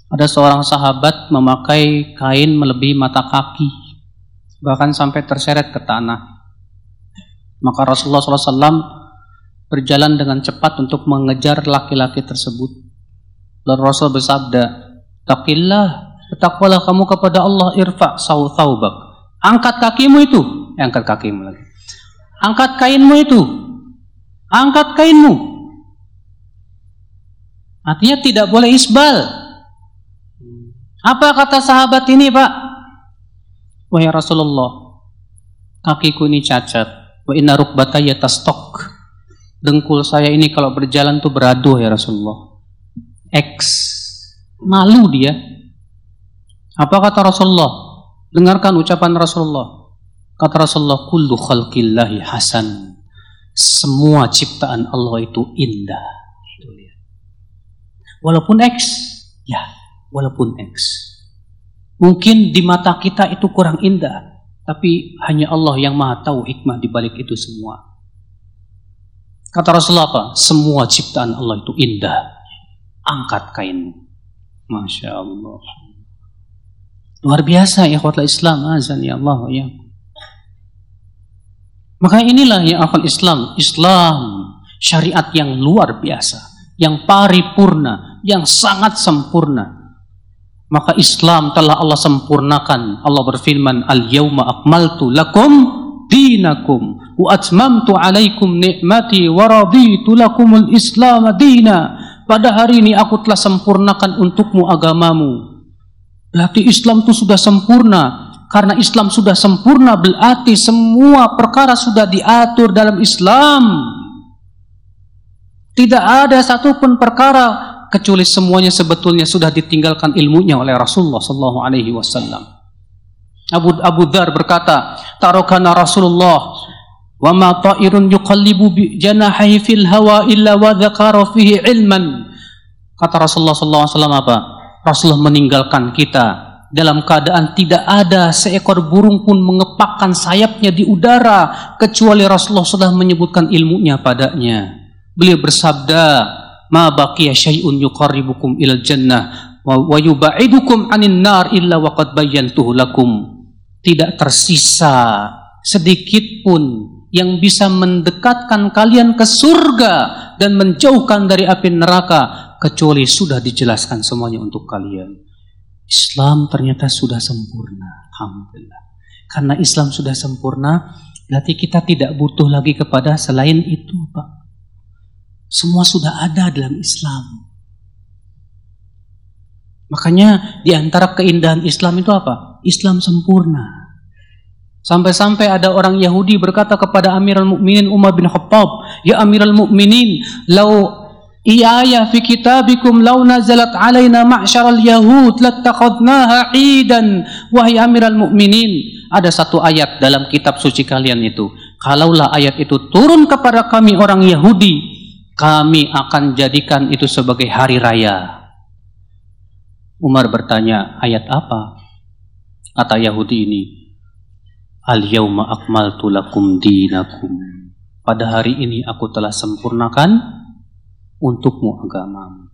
A: ada seorang sahabat memakai kain melebihi mata kaki, bahkan sampai terseret ke tanah. Maka Rasulullah SAW berjalan dengan cepat untuk mengejar laki-laki tersebut. Lalu Rasul bersabda, Takillah, bertakwalah kamu kepada Allah irfa saw thawbak. Angkat kakimu itu, angkat kakimu lagi. Angkat kainmu itu, angkat kainmu. Artinya tidak boleh isbal, apa kata sahabat ini, Pak? Wahai Rasulullah, kakiku ini cacat. Wa inna rukbataya tastok. Dengkul saya ini kalau berjalan tuh beradu ya Rasulullah. X. Malu dia. Apa kata Rasulullah? Dengarkan ucapan Rasulullah. Kata Rasulullah, kullu khalqillahi hasan. Semua ciptaan Allah itu indah. Walaupun X, ya walaupun X. Mungkin di mata kita itu kurang indah, tapi hanya Allah yang maha tahu hikmah di balik itu semua. Kata Rasulullah apa? Semua ciptaan Allah itu indah. Angkat kainmu. Masya Allah. Luar biasa ya khotla Islam. Azan ya Allah ya. Maka inilah yang akan Islam. Islam syariat yang luar biasa. Yang paripurna. Yang sangat sempurna maka Islam telah Allah sempurnakan. Allah berfirman, "Al-yauma akmaltu lakum dinakum wa atmamtu alaikum ni'mati wa raditu lakumul Islam dina." Pada hari ini aku telah sempurnakan untukmu agamamu. Berarti Islam itu sudah sempurna. Karena Islam sudah sempurna berarti semua perkara sudah diatur dalam Islam. Tidak ada satupun perkara kecuali semuanya sebetulnya sudah ditinggalkan ilmunya oleh Rasulullah sallallahu alaihi wasallam. Abu Abu Dzar berkata, "Tarokana Rasulullah wa ma ta'irun yuqallibu bi fil hawa illa wa dzakara fihi ilman." Kata Rasulullah sallallahu alaihi wasallam apa? Rasulullah meninggalkan kita dalam keadaan tidak ada seekor burung pun mengepakkan sayapnya di udara kecuali Rasulullah sudah menyebutkan ilmunya padanya. Beliau bersabda, ma baqiya syai'un yuqarribukum ilal jannah wa yubaidukum anin nar illa waqad bayyantuhu lakum. Tidak tersisa sedikit pun yang bisa mendekatkan kalian ke surga dan menjauhkan dari api neraka kecuali sudah dijelaskan semuanya untuk kalian. Islam ternyata sudah sempurna. Alhamdulillah. Karena Islam sudah sempurna, berarti kita tidak butuh lagi kepada selain itu, Pak. Semua sudah ada dalam Islam. Makanya di antara keindahan Islam itu apa? Islam sempurna. Sampai-sampai ada orang Yahudi berkata kepada Amirul Mukminin Umar bin Khattab, "Ya Amirul Mukminin, lau Iya fi kitabikum law nazalat alaina ma'syaral yahud lattakhadnaha idan. Wahai amiral mukminin ada satu ayat dalam kitab suci kalian itu. Kalaulah ayat itu turun kepada kami orang Yahudi kami akan jadikan itu sebagai hari raya. Umar bertanya ayat apa kata Yahudi ini? Al-yawma akmaltu lakum dinakum. Pada hari ini aku telah sempurnakan untukmu agama.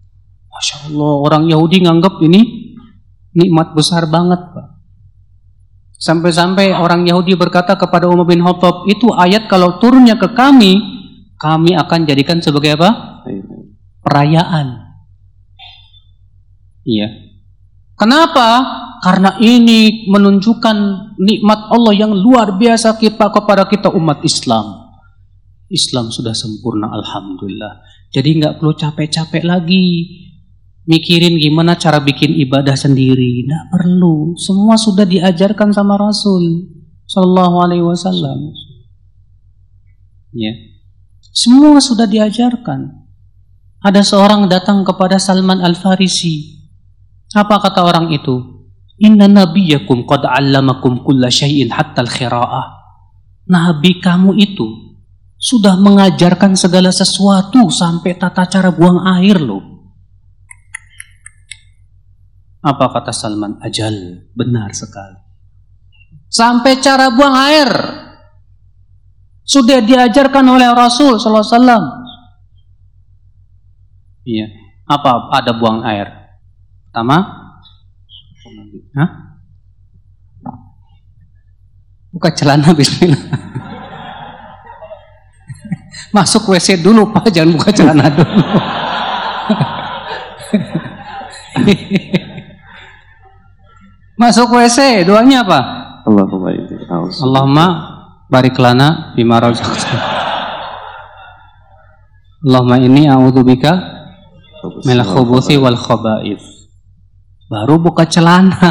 A: Masya Allah, orang Yahudi nganggap ini nikmat besar banget, Pak. Sampai-sampai orang Yahudi berkata kepada Umar bin Khattab, itu ayat kalau turunnya ke kami, kami akan jadikan sebagai apa? Perayaan. Iya. Kenapa? karena ini menunjukkan nikmat Allah yang luar biasa kita kepada kita umat Islam. Islam sudah sempurna Alhamdulillah. Jadi nggak perlu capek-capek lagi mikirin gimana cara bikin ibadah sendiri. Nggak perlu. Semua sudah diajarkan sama Rasul Sallallahu Alaihi Wasallam. Ya. Semua sudah diajarkan. Ada seorang datang kepada Salman Al Farisi. Apa kata orang itu? Inna nabiyakum qad 'allamakum kulla syai'in hatta al-khira'ah. Nabi kamu itu sudah mengajarkan segala sesuatu sampai tata cara buang air loh. Apa kata Salman? Ajal, benar sekali. Sampai cara buang air sudah diajarkan oleh Rasul sallallahu alaihi wasallam. Iya. Apa ada buang air? Pertama, Hah? Buka celana [laughs] bismillah. Masuk WC dulu Pak, jangan buka celana dulu. Masuk WC, doanya apa? Allahumma Allahumma barik lana bima Allahumma inni a'udzubika minal khubuthi wal khaba'ith baru buka celana. [laughs]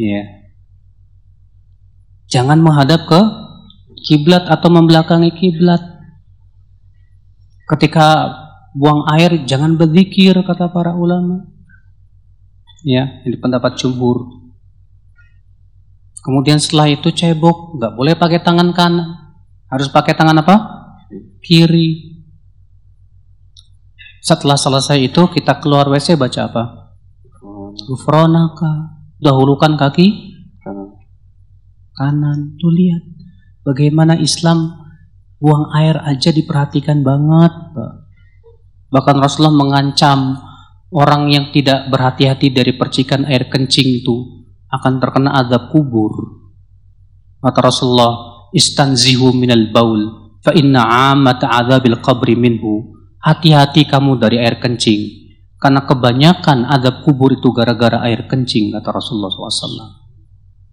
A: ya. yeah. Jangan menghadap ke kiblat atau membelakangi kiblat. Ketika buang air jangan berzikir kata para ulama. Ya, ini pendapat jumhur. Kemudian setelah itu cebok, nggak boleh pakai tangan kanan. Harus pakai tangan apa? Kiri. Setelah selesai itu kita keluar WC baca apa? Gufronaka. Dahulukan kaki kanan. Tuh lihat bagaimana Islam buang air aja diperhatikan banget. Bahkan Rasulullah mengancam orang yang tidak berhati-hati dari percikan air kencing itu akan terkena azab kubur. Kata Rasulullah, "Istanzihu minal baul fa inna 'amata 'adzabil qabri minhu." hati-hati kamu dari air kencing. Karena kebanyakan adab kubur itu gara-gara air kencing, kata Rasulullah SAW.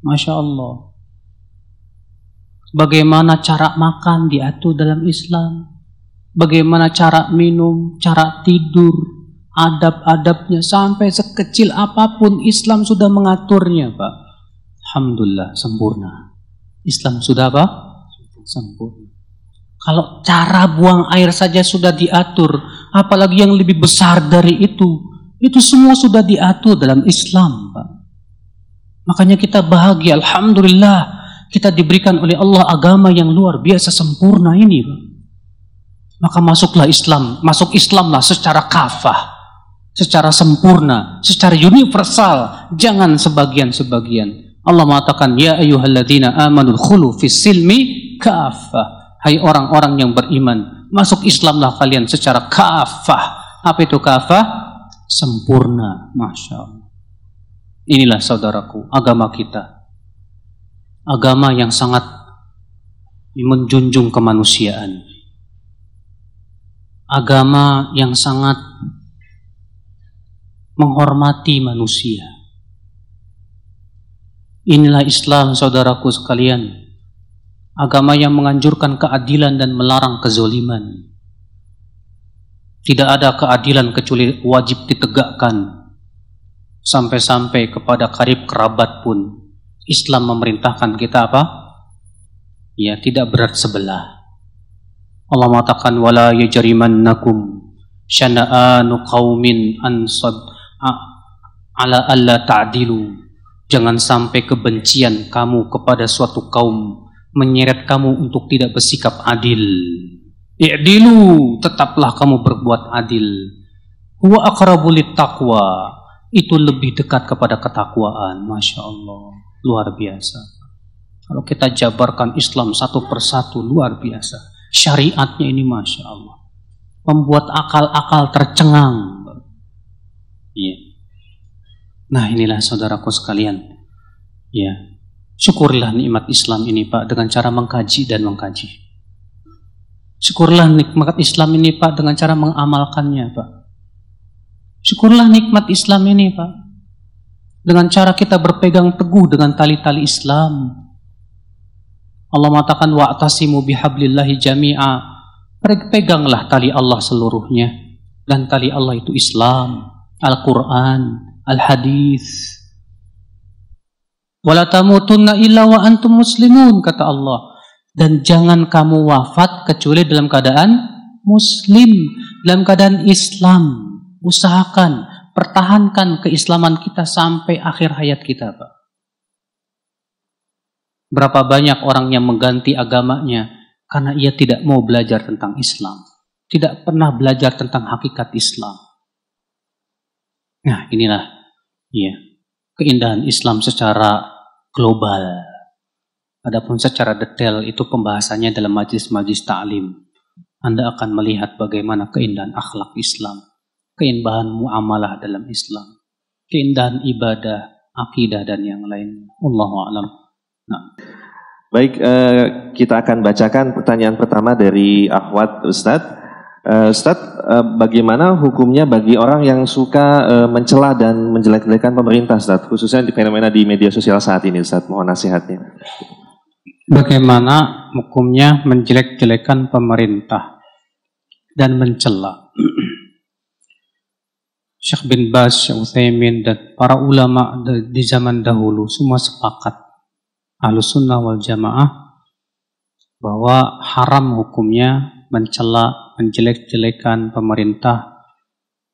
A: Masya Allah. Bagaimana cara makan diatur dalam Islam. Bagaimana cara minum, cara tidur, adab-adabnya sampai sekecil apa pun Islam sudah mengaturnya, Pak. Alhamdulillah sempurna. Islam sudah apa? Sempurna. Kalau cara buang air saja sudah diatur, apalagi yang lebih besar dari itu, itu semua sudah diatur dalam Islam. Pak. Makanya kita bahagia, Alhamdulillah, kita diberikan oleh Allah agama yang luar biasa sempurna ini. Maka masuklah Islam, masuk Islamlah secara kafah, secara sempurna, secara universal, jangan sebagian-sebagian. Allah mengatakan, Ya ayuhalladzina amanul khulu fis silmi kafah. Hai orang-orang yang beriman, masuk Islamlah kalian secara kafah, Apa itu kafah? Sempurna. Masya Allah. Inilah saudaraku, agama kita. Agama yang sangat menjunjung kemanusiaan. Agama yang sangat menghormati manusia. Inilah Islam saudaraku sekalian. Agama yang menganjurkan keadilan dan melarang kezoliman. Tidak ada keadilan kecuali wajib ditegakkan. Sampai-sampai kepada karib kerabat pun Islam memerintahkan kita apa? Ya, tidak berat sebelah. Allah mengatakan wala yajrimannakum syana'anu qaumin ansad ala alla ta'dilu Jangan sampai kebencian kamu kepada suatu kaum menyeret kamu untuk tidak bersikap adil. I'dilu, tetaplah kamu berbuat adil. Huwa aqrabu taqwa. Itu lebih dekat kepada ketakwaan. Masya Allah. Luar biasa. Kalau kita jabarkan Islam satu persatu, luar biasa. Syariatnya ini Masya Allah. Membuat akal-akal tercengang. Iya. Nah inilah saudaraku sekalian. Ya. Syukurlah nikmat Islam ini Pak dengan cara mengkaji dan mengkaji. Syukurlah nikmat Islam ini Pak dengan cara mengamalkannya Pak. Syukurlah nikmat Islam ini Pak. Dengan cara kita berpegang teguh dengan tali-tali Islam. Allah mengatakan wa'tasimu bihablillahi jami'a. Peganglah tali Allah seluruhnya. Dan tali Allah itu Islam, Al-Quran, al-hadis. Wala tamutunna illa wa antum muslimun kata Allah. Dan jangan kamu wafat kecuali dalam keadaan muslim, dalam keadaan Islam. Usahakan, pertahankan keislaman kita sampai akhir hayat kita, Pak. Berapa banyak orang yang mengganti agamanya karena ia tidak mau belajar tentang Islam. Tidak pernah belajar tentang hakikat Islam. Nah, inilah ya, keindahan Islam secara global. Adapun secara detail itu pembahasannya dalam majlis-majlis ta'lim. Anda akan melihat bagaimana keindahan akhlak Islam, keindahan muamalah dalam Islam, keindahan ibadah, akidah dan yang lainnya. Allahu a'lam. Nah.
B: Baik, eh, kita akan bacakan pertanyaan pertama dari Ahwat Ustadz. Uh, Ustaz, uh, bagaimana hukumnya bagi orang yang suka uh, mencela dan menjelek-jelekan pemerintah, Ustaz? Khususnya di fenomena di media sosial saat ini, Ustaz. Mohon nasihatnya.
A: Bagaimana hukumnya menjelek-jelekan pemerintah dan mencela? [clears throat] Syekh bin Baz, Syekh Uthaymin, dan para ulama di zaman dahulu semua sepakat Ahlus Sunnah wal Jamaah bahwa haram hukumnya mencela, menjelek-jelekan pemerintah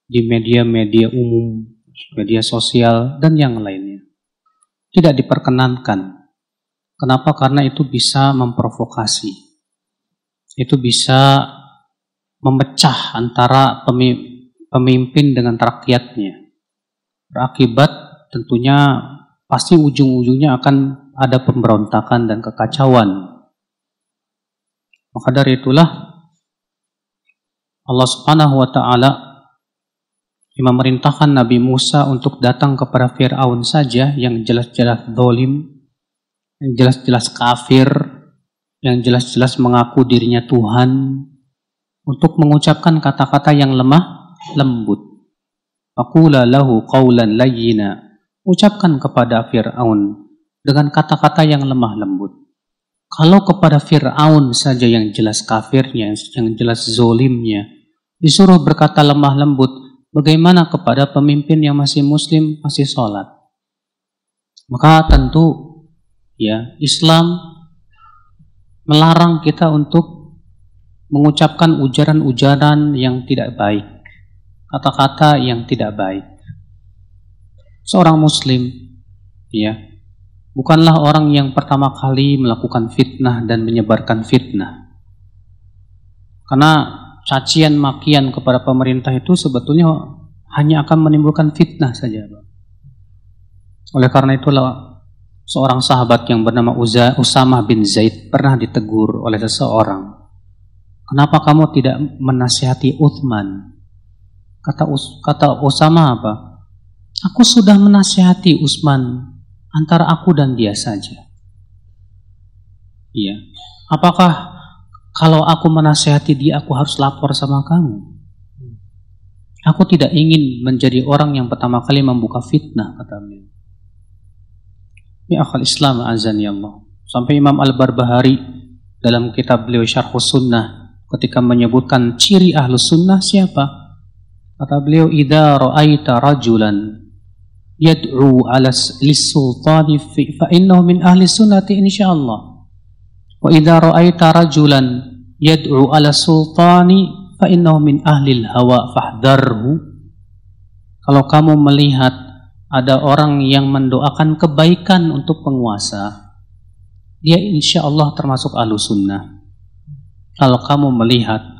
A: di media-media umum, media sosial, dan yang lainnya. Tidak diperkenankan. Kenapa? Karena itu bisa memprovokasi. Itu bisa memecah antara pemimpin dengan rakyatnya. Berakibat tentunya pasti ujung-ujungnya akan ada pemberontakan dan kekacauan. Maka dari itulah Allah Subhanahu wa taala yang memerintahkan Nabi Musa untuk datang kepada Firaun saja yang jelas-jelas dolim, yang jelas-jelas kafir, yang jelas-jelas mengaku dirinya Tuhan, untuk mengucapkan kata-kata yang lemah lembut. Faqula lahu qawlan layyina. Ucapkan kepada Fir'aun dengan kata-kata yang lemah lembut. Kalau kepada Fir'aun saja yang jelas kafirnya, yang jelas zolimnya, disuruh berkata lemah lembut, bagaimana kepada pemimpin yang masih muslim, masih sholat? Maka tentu ya Islam melarang kita untuk mengucapkan ujaran-ujaran yang tidak baik, kata-kata yang tidak baik. Seorang muslim ya bukanlah orang yang pertama kali melakukan fitnah dan menyebarkan fitnah. Karena cacian makian kepada pemerintah itu sebetulnya hanya akan menimbulkan fitnah saja. Oleh karena itulah seorang sahabat yang bernama Uza, Usama bin Zaid pernah ditegur oleh seseorang. Kenapa kamu tidak menasihati Uthman? Kata Us, kata Usama apa? Aku sudah menasihati Usman antara aku dan dia saja. Iya. Apakah kalau aku menasihati dia aku harus lapor sama kamu? Aku tidak ingin menjadi orang yang pertama kali membuka fitnah kata beliau. Ya akal Islam azan ya Allah. Sampai Imam Al-Barbahari dalam kitab beliau Syarh Sunnah ketika menyebutkan ciri ahlu sunnah siapa? Kata beliau, "Idza ra'aita rajulan yad'u 'ala lis-sultani fa innahu min ahli sunnati insyaallah." Wa idza ra'aita rajulan yad'u 'ala sultani fa innahu min ahli hawa fahdharhu. Kalau kamu melihat ada orang yang mendoakan kebaikan untuk penguasa, dia insya Allah termasuk ahlu sunnah. Kalau kamu melihat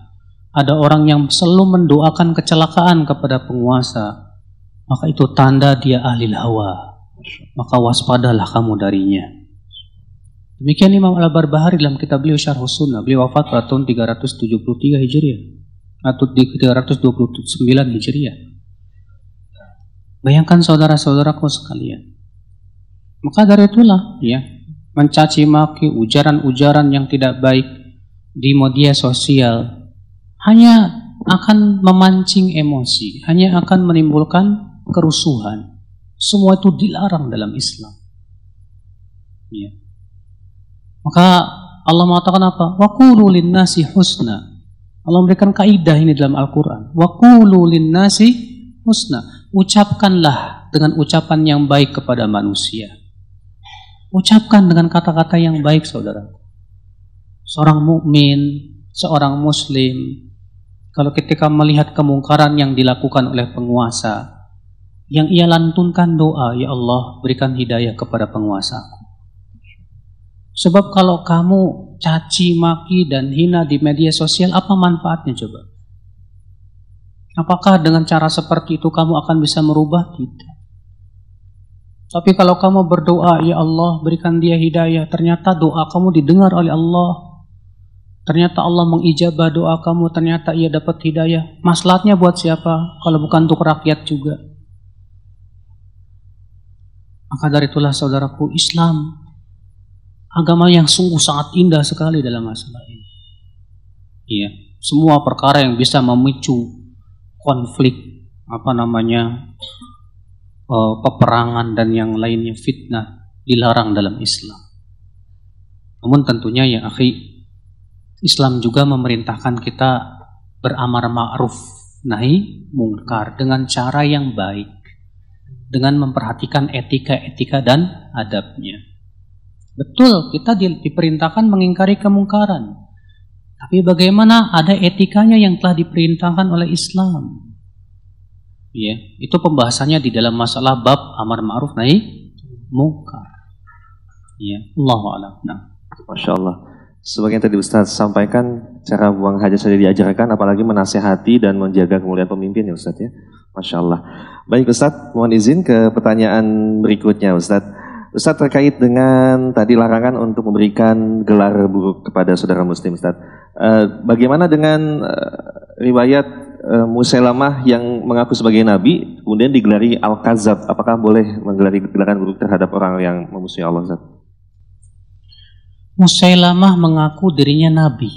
A: ada orang yang selalu mendoakan kecelakaan kepada penguasa, maka itu tanda dia ahli hawa. Maka waspadalah kamu darinya. Demikian Imam Al-Barbahari dalam kitab beliau Syarh Sunnah. Beliau wafat pada tahun 373 Hijriah atau di 329 Hijriah. Bayangkan saudara-saudaraku sekalian. Maka dari itulah ya, mencaci maki ujaran-ujaran yang tidak baik di media sosial hanya akan memancing emosi, hanya akan menimbulkan kerusuhan. Semua itu dilarang dalam Islam. Ya. Maka Allah mengatakan apa? Wa qulu nasi husna. Allah memberikan kaidah ini dalam Al-Qur'an. Wa qulu nasi husna. Ucapkanlah dengan ucapan yang baik kepada manusia. Ucapkan dengan kata-kata yang baik, saudara. Seorang mukmin, seorang muslim, kalau ketika melihat kemungkaran yang dilakukan oleh penguasa, yang ia lantunkan doa, ya Allah, berikan hidayah kepada penguasaku. Sebab kalau kamu caci maki dan hina di media sosial, apa manfaatnya coba? Apakah dengan cara seperti itu kamu akan bisa merubah? Tidak. Tapi kalau kamu berdoa, ya Allah berikan dia hidayah, ternyata doa kamu didengar oleh Allah. Ternyata Allah mengijabah doa kamu, ternyata ia dapat hidayah. Maslahatnya buat siapa? Kalau bukan untuk rakyat juga. Maka dari itulah saudaraku, Islam agama yang sungguh sangat indah sekali dalam masalah ini. Iya, semua perkara yang bisa memicu konflik apa namanya uh, peperangan dan yang lainnya fitnah dilarang dalam Islam. Namun tentunya ya akhi, Islam juga memerintahkan kita beramar ma'ruf nahi mungkar dengan cara yang baik dengan memperhatikan etika-etika dan adabnya. Betul, kita di, diperintahkan mengingkari kemungkaran. Tapi bagaimana ada etikanya yang telah diperintahkan oleh Islam? Ya, itu pembahasannya di dalam masalah bab amar ma'ruf nahi mungkar. Ya, Allah. Nah.
B: Masya Allah. Sebagian tadi Ustaz sampaikan cara buang hajat saja diajarkan, apalagi menasehati dan menjaga kemuliaan pemimpin ya Ustaz ya. Masya Allah. Baik Ustaz, mohon izin ke pertanyaan berikutnya Ustaz. Ustaz terkait dengan tadi larangan untuk memberikan gelar buruk kepada saudara muslim Ustaz. Uh, bagaimana dengan uh, riwayat uh, Musailamah yang mengaku sebagai nabi kemudian digelari Al-Kazab? Apakah boleh menggelari gelaran buruk terhadap orang yang memusuhi Allah Ustaz?
A: Musailamah mengaku dirinya nabi.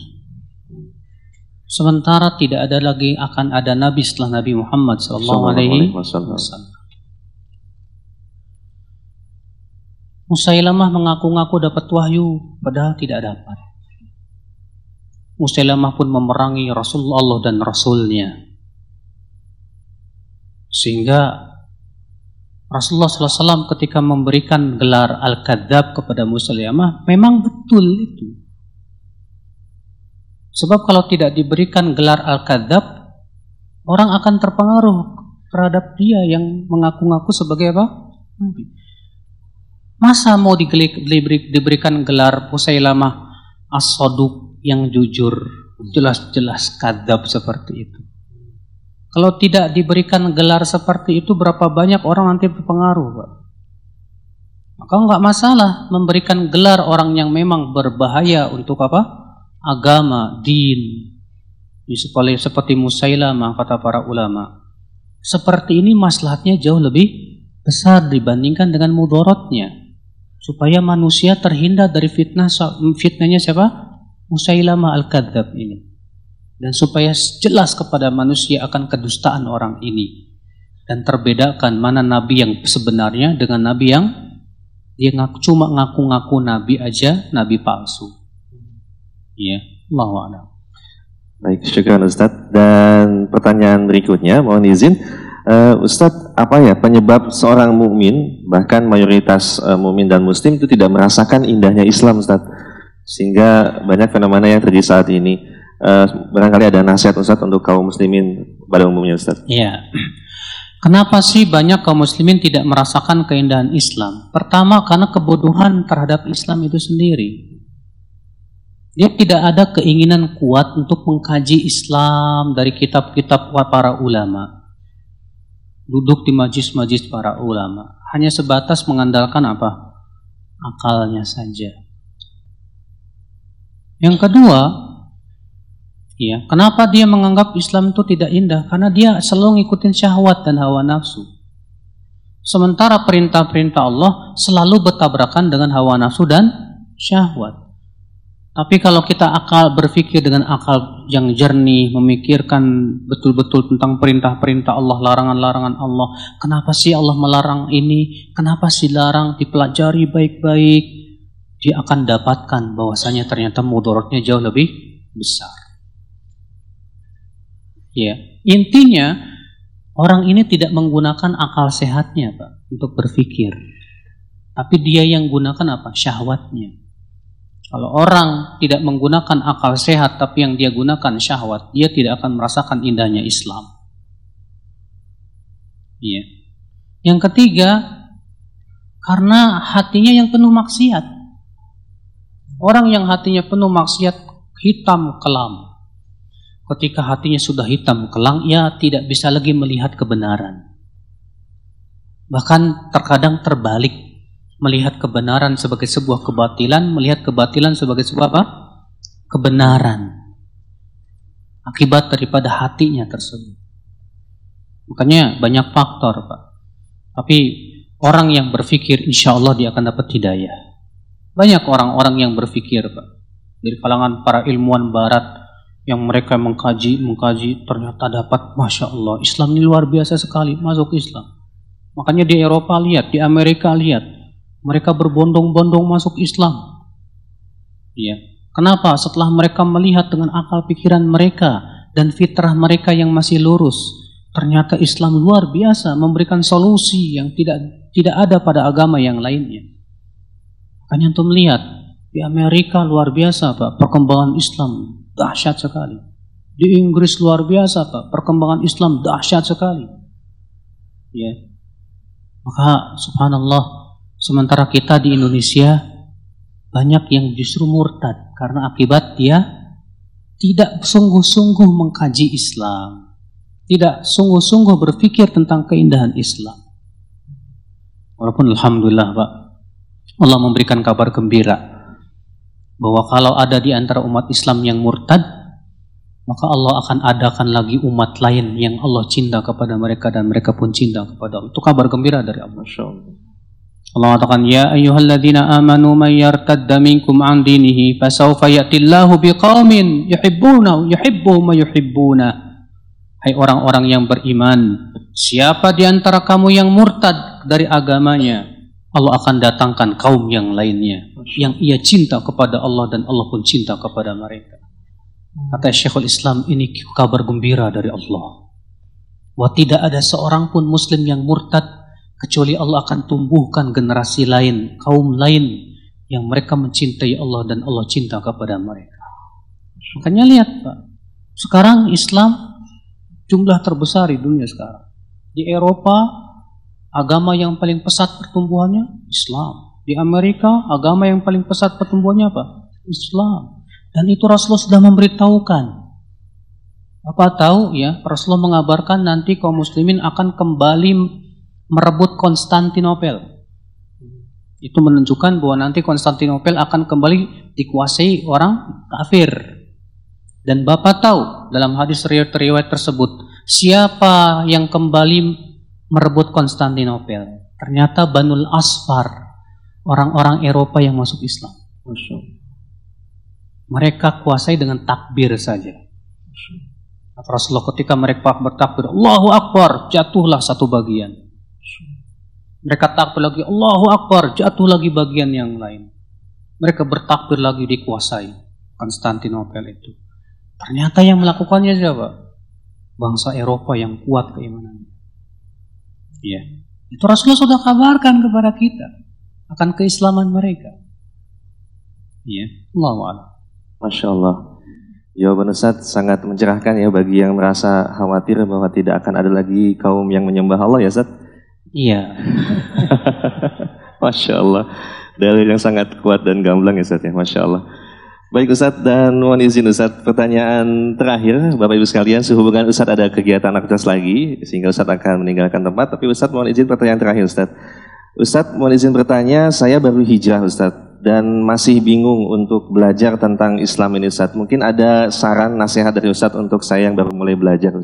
A: Sementara tidak ada lagi akan ada nabi setelah Nabi Muhammad sallallahu alaihi wasallam. Musailamah mengaku-ngaku dapat wahyu, padahal tidak dapat. Musailamah pun memerangi Rasulullah dan Rasulnya. Sehingga Rasulullah SAW ketika memberikan gelar Al-Kadzab kepada Musailamah, memang betul itu. Sebab kalau tidak diberikan gelar Al-Kadzab, orang akan terpengaruh terhadap dia yang mengaku-ngaku sebagai apa? Nabi. Masa mau diberikan gelar Pusailamah as-soduk yang jujur, jelas-jelas kadab seperti itu. Kalau tidak diberikan gelar seperti itu, berapa banyak orang nanti berpengaruh, Pak? Maka nggak masalah memberikan gelar orang yang memang berbahaya untuk apa? Agama, din. Seperti, seperti Musailamah kata para ulama. seperti ini maslahatnya jauh lebih besar dibandingkan dengan mudorotnya. Supaya manusia terhindar dari fitnah fitnahnya siapa? Musailama al-kadzab ini. Dan supaya jelas kepada manusia akan kedustaan orang ini. Dan terbedakan mana nabi yang sebenarnya dengan nabi yang dia ngaku, cuma ngaku-ngaku nabi aja, nabi palsu. Ya, Allah
B: Baik, syukur Ustaz. Dan pertanyaan berikutnya, mohon izin, uh, Ustadz, apa ya penyebab seorang mukmin bahkan mayoritas uh, mukmin dan muslim itu tidak merasakan indahnya Islam, Ustadz, sehingga banyak fenomena yang terjadi saat ini. Uh, barangkali ada nasihat Ustadz untuk kaum muslimin pada umumnya, Ustadz.
A: Iya. Kenapa sih banyak kaum muslimin tidak merasakan keindahan Islam? Pertama, karena kebodohan terhadap Islam itu sendiri. Dia tidak ada keinginan kuat untuk mengkaji Islam dari kitab-kitab para ulama. Duduk di majlis-majlis para ulama. Hanya sebatas mengandalkan apa? Akalnya saja. Yang kedua, ya, kenapa dia menganggap Islam itu tidak indah? Karena dia selalu ngikutin syahwat dan hawa nafsu. Sementara perintah-perintah Allah selalu bertabrakan dengan hawa nafsu dan syahwat. Tapi kalau kita akal berpikir dengan akal yang jernih, memikirkan betul-betul tentang perintah-perintah Allah, larangan-larangan Allah. Kenapa sih Allah melarang ini? Kenapa sih larang? Dipelajari baik-baik. Dia akan dapatkan bahwasanya ternyata mudorotnya jauh lebih besar. Ya, intinya orang ini tidak menggunakan akal sehatnya, Pak, untuk berpikir. Tapi dia yang gunakan apa? Syahwatnya. Kalau orang tidak menggunakan akal sehat tapi yang dia gunakan syahwat, dia tidak akan merasakan indahnya Islam. Iya. Yang ketiga, karena hatinya yang penuh maksiat. Orang yang hatinya penuh maksiat hitam kelam. Ketika hatinya sudah hitam kelang, ia tidak bisa lagi melihat kebenaran. Bahkan terkadang terbalik melihat kebenaran sebagai sebuah kebatilan, melihat kebatilan sebagai sebuah apa? Kebenaran. Akibat daripada hatinya tersebut. Makanya banyak faktor, Pak. Tapi orang yang berpikir insya Allah dia akan dapat hidayah. Banyak orang-orang yang berpikir, Pak. Dari kalangan para ilmuwan barat yang mereka mengkaji, mengkaji ternyata dapat Masya Allah. Islam ini luar biasa sekali, masuk Islam. Makanya di Eropa lihat, di Amerika lihat, mereka berbondong-bondong masuk Islam. Ya. Kenapa? Setelah mereka melihat dengan akal pikiran mereka dan fitrah mereka yang masih lurus, ternyata Islam luar biasa memberikan solusi yang tidak tidak ada pada agama yang lainnya. Makanya untuk melihat di Amerika luar biasa Pak, perkembangan Islam dahsyat sekali. Di Inggris luar biasa Pak, perkembangan Islam dahsyat sekali. Ya. Maka subhanallah Sementara kita di Indonesia banyak yang justru murtad karena akibat dia tidak sungguh-sungguh mengkaji Islam, tidak sungguh-sungguh berpikir tentang keindahan Islam. Walaupun alhamdulillah Pak, Allah memberikan kabar gembira bahwa kalau ada di antara umat Islam yang murtad, maka Allah akan adakan lagi umat lain yang Allah cinta kepada mereka dan mereka pun cinta kepada Allah. Itu kabar gembira dari Allah. Allah katakan ya ayyuhalladzina amanu man yartadda minkum an dinihi fasawfa ya'tillahu biqaumin yuhibbuna yuhibbu ma yuhibbuna Hai orang-orang yang beriman siapa di antara kamu yang murtad dari agamanya Allah akan datangkan kaum yang lainnya yang ia cinta kepada Allah dan Allah pun cinta kepada mereka kata Syekhul Islam ini kabar gembira dari Allah wa tidak ada seorang pun muslim yang murtad kecuali Allah akan tumbuhkan generasi lain, kaum lain yang mereka mencintai Allah dan Allah cinta kepada mereka. Makanya lihat Pak, sekarang Islam jumlah terbesar di dunia sekarang. Di Eropa agama yang paling pesat pertumbuhannya Islam. Di Amerika agama yang paling pesat pertumbuhannya apa? Islam. Dan itu Rasulullah sudah memberitahukan. Apa tahu ya, Rasulullah mengabarkan nanti kaum muslimin akan kembali merebut Konstantinopel. Itu menunjukkan bahwa nanti Konstantinopel akan kembali dikuasai orang kafir. Dan Bapak tahu dalam hadis riwayat tersebut siapa yang kembali merebut Konstantinopel? Ternyata Banul Asfar, orang-orang Eropa yang masuk Islam. Mereka kuasai dengan takbir saja. Rasulullah ketika mereka bertakbir, Allahu Akbar, jatuhlah satu bagian. Mereka takbir lagi, Allahu Akbar, jatuh lagi bagian yang lain. Mereka bertakbir lagi dikuasai Konstantinopel itu. Ternyata yang melakukannya siapa? Bangsa Eropa yang kuat keimanannya. Ya, itu Rasulullah sudah kabarkan kepada kita akan keislaman mereka. Ya, Allah
B: Masya Allah. Jawaban Ustaz sangat mencerahkan ya bagi yang merasa khawatir bahwa tidak akan ada lagi kaum yang menyembah Allah ya Ustaz.
A: Iya. [laughs]
B: Masya Allah. Dalil yang sangat kuat dan gamblang ya Ustaz ya. Masya Allah. Baik Ustaz dan mohon izin Ustaz pertanyaan terakhir Bapak Ibu sekalian sehubungan Ustaz ada kegiatan aktivitas lagi sehingga Ustaz akan meninggalkan tempat tapi Ustaz mohon izin pertanyaan terakhir Ustaz. Ustaz mohon izin bertanya saya baru hijrah Ustaz dan masih bingung untuk belajar tentang Islam ini Ustaz. Mungkin ada saran nasihat dari Ustaz untuk saya yang baru mulai belajar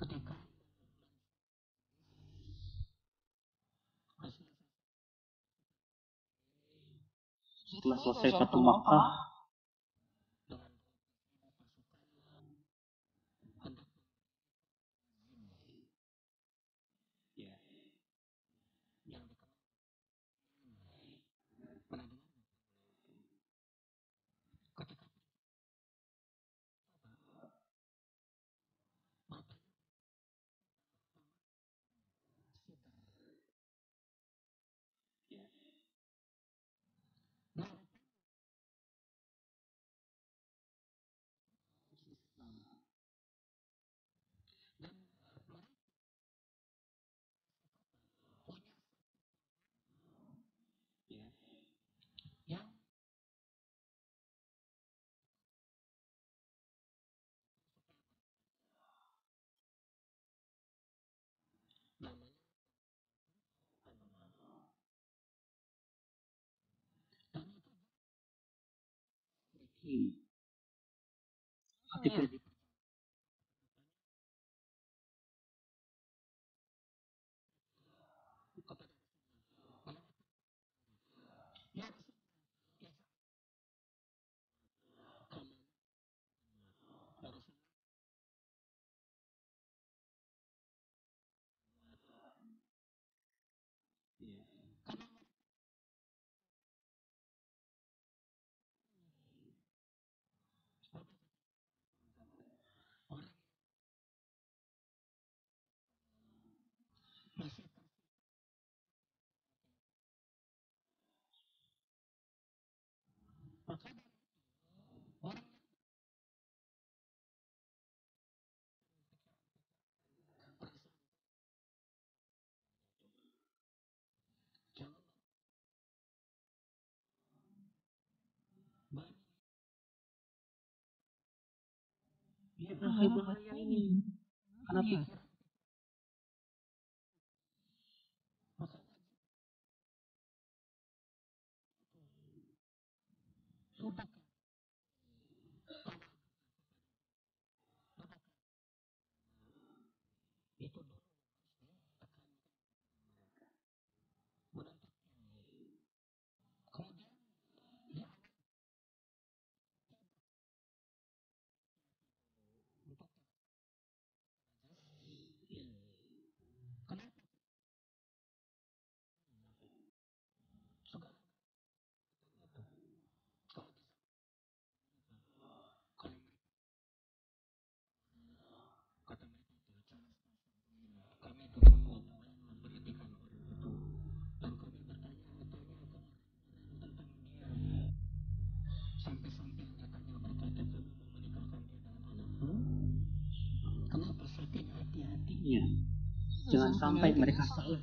B: Ustaz.
A: setelah selesai satu Makkah अति हाँ हाँ Pradeep Iya, bahaya ini. Kenapa?
C: sampai iya, iya. mereka salah.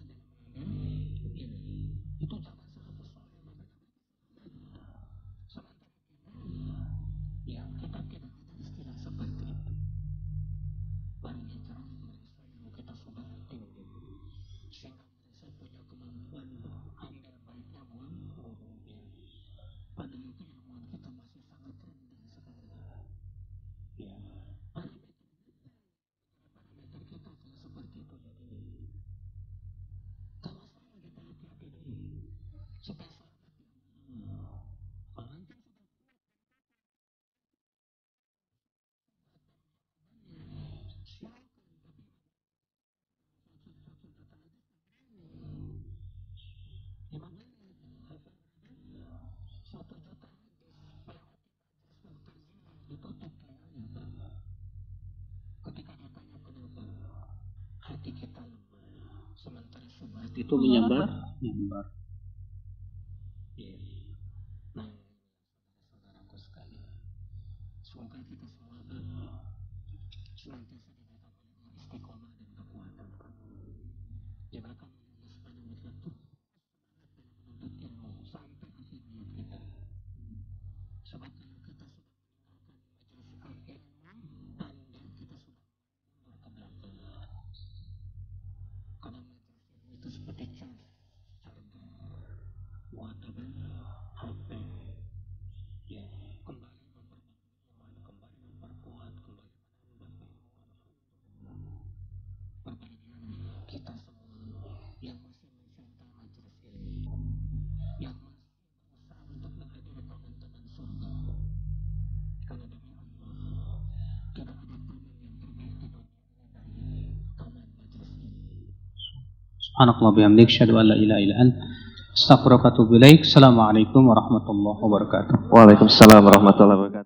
A: hati kita sementara semangat
C: itu menyambar? Menyambar. Subhanakallah bihamdik syadu an la ilaha illa ant astaghfiruka warahmatullahi wabarakatuh.
B: Waalaikumsalam warahmatullahi wabarakatuh.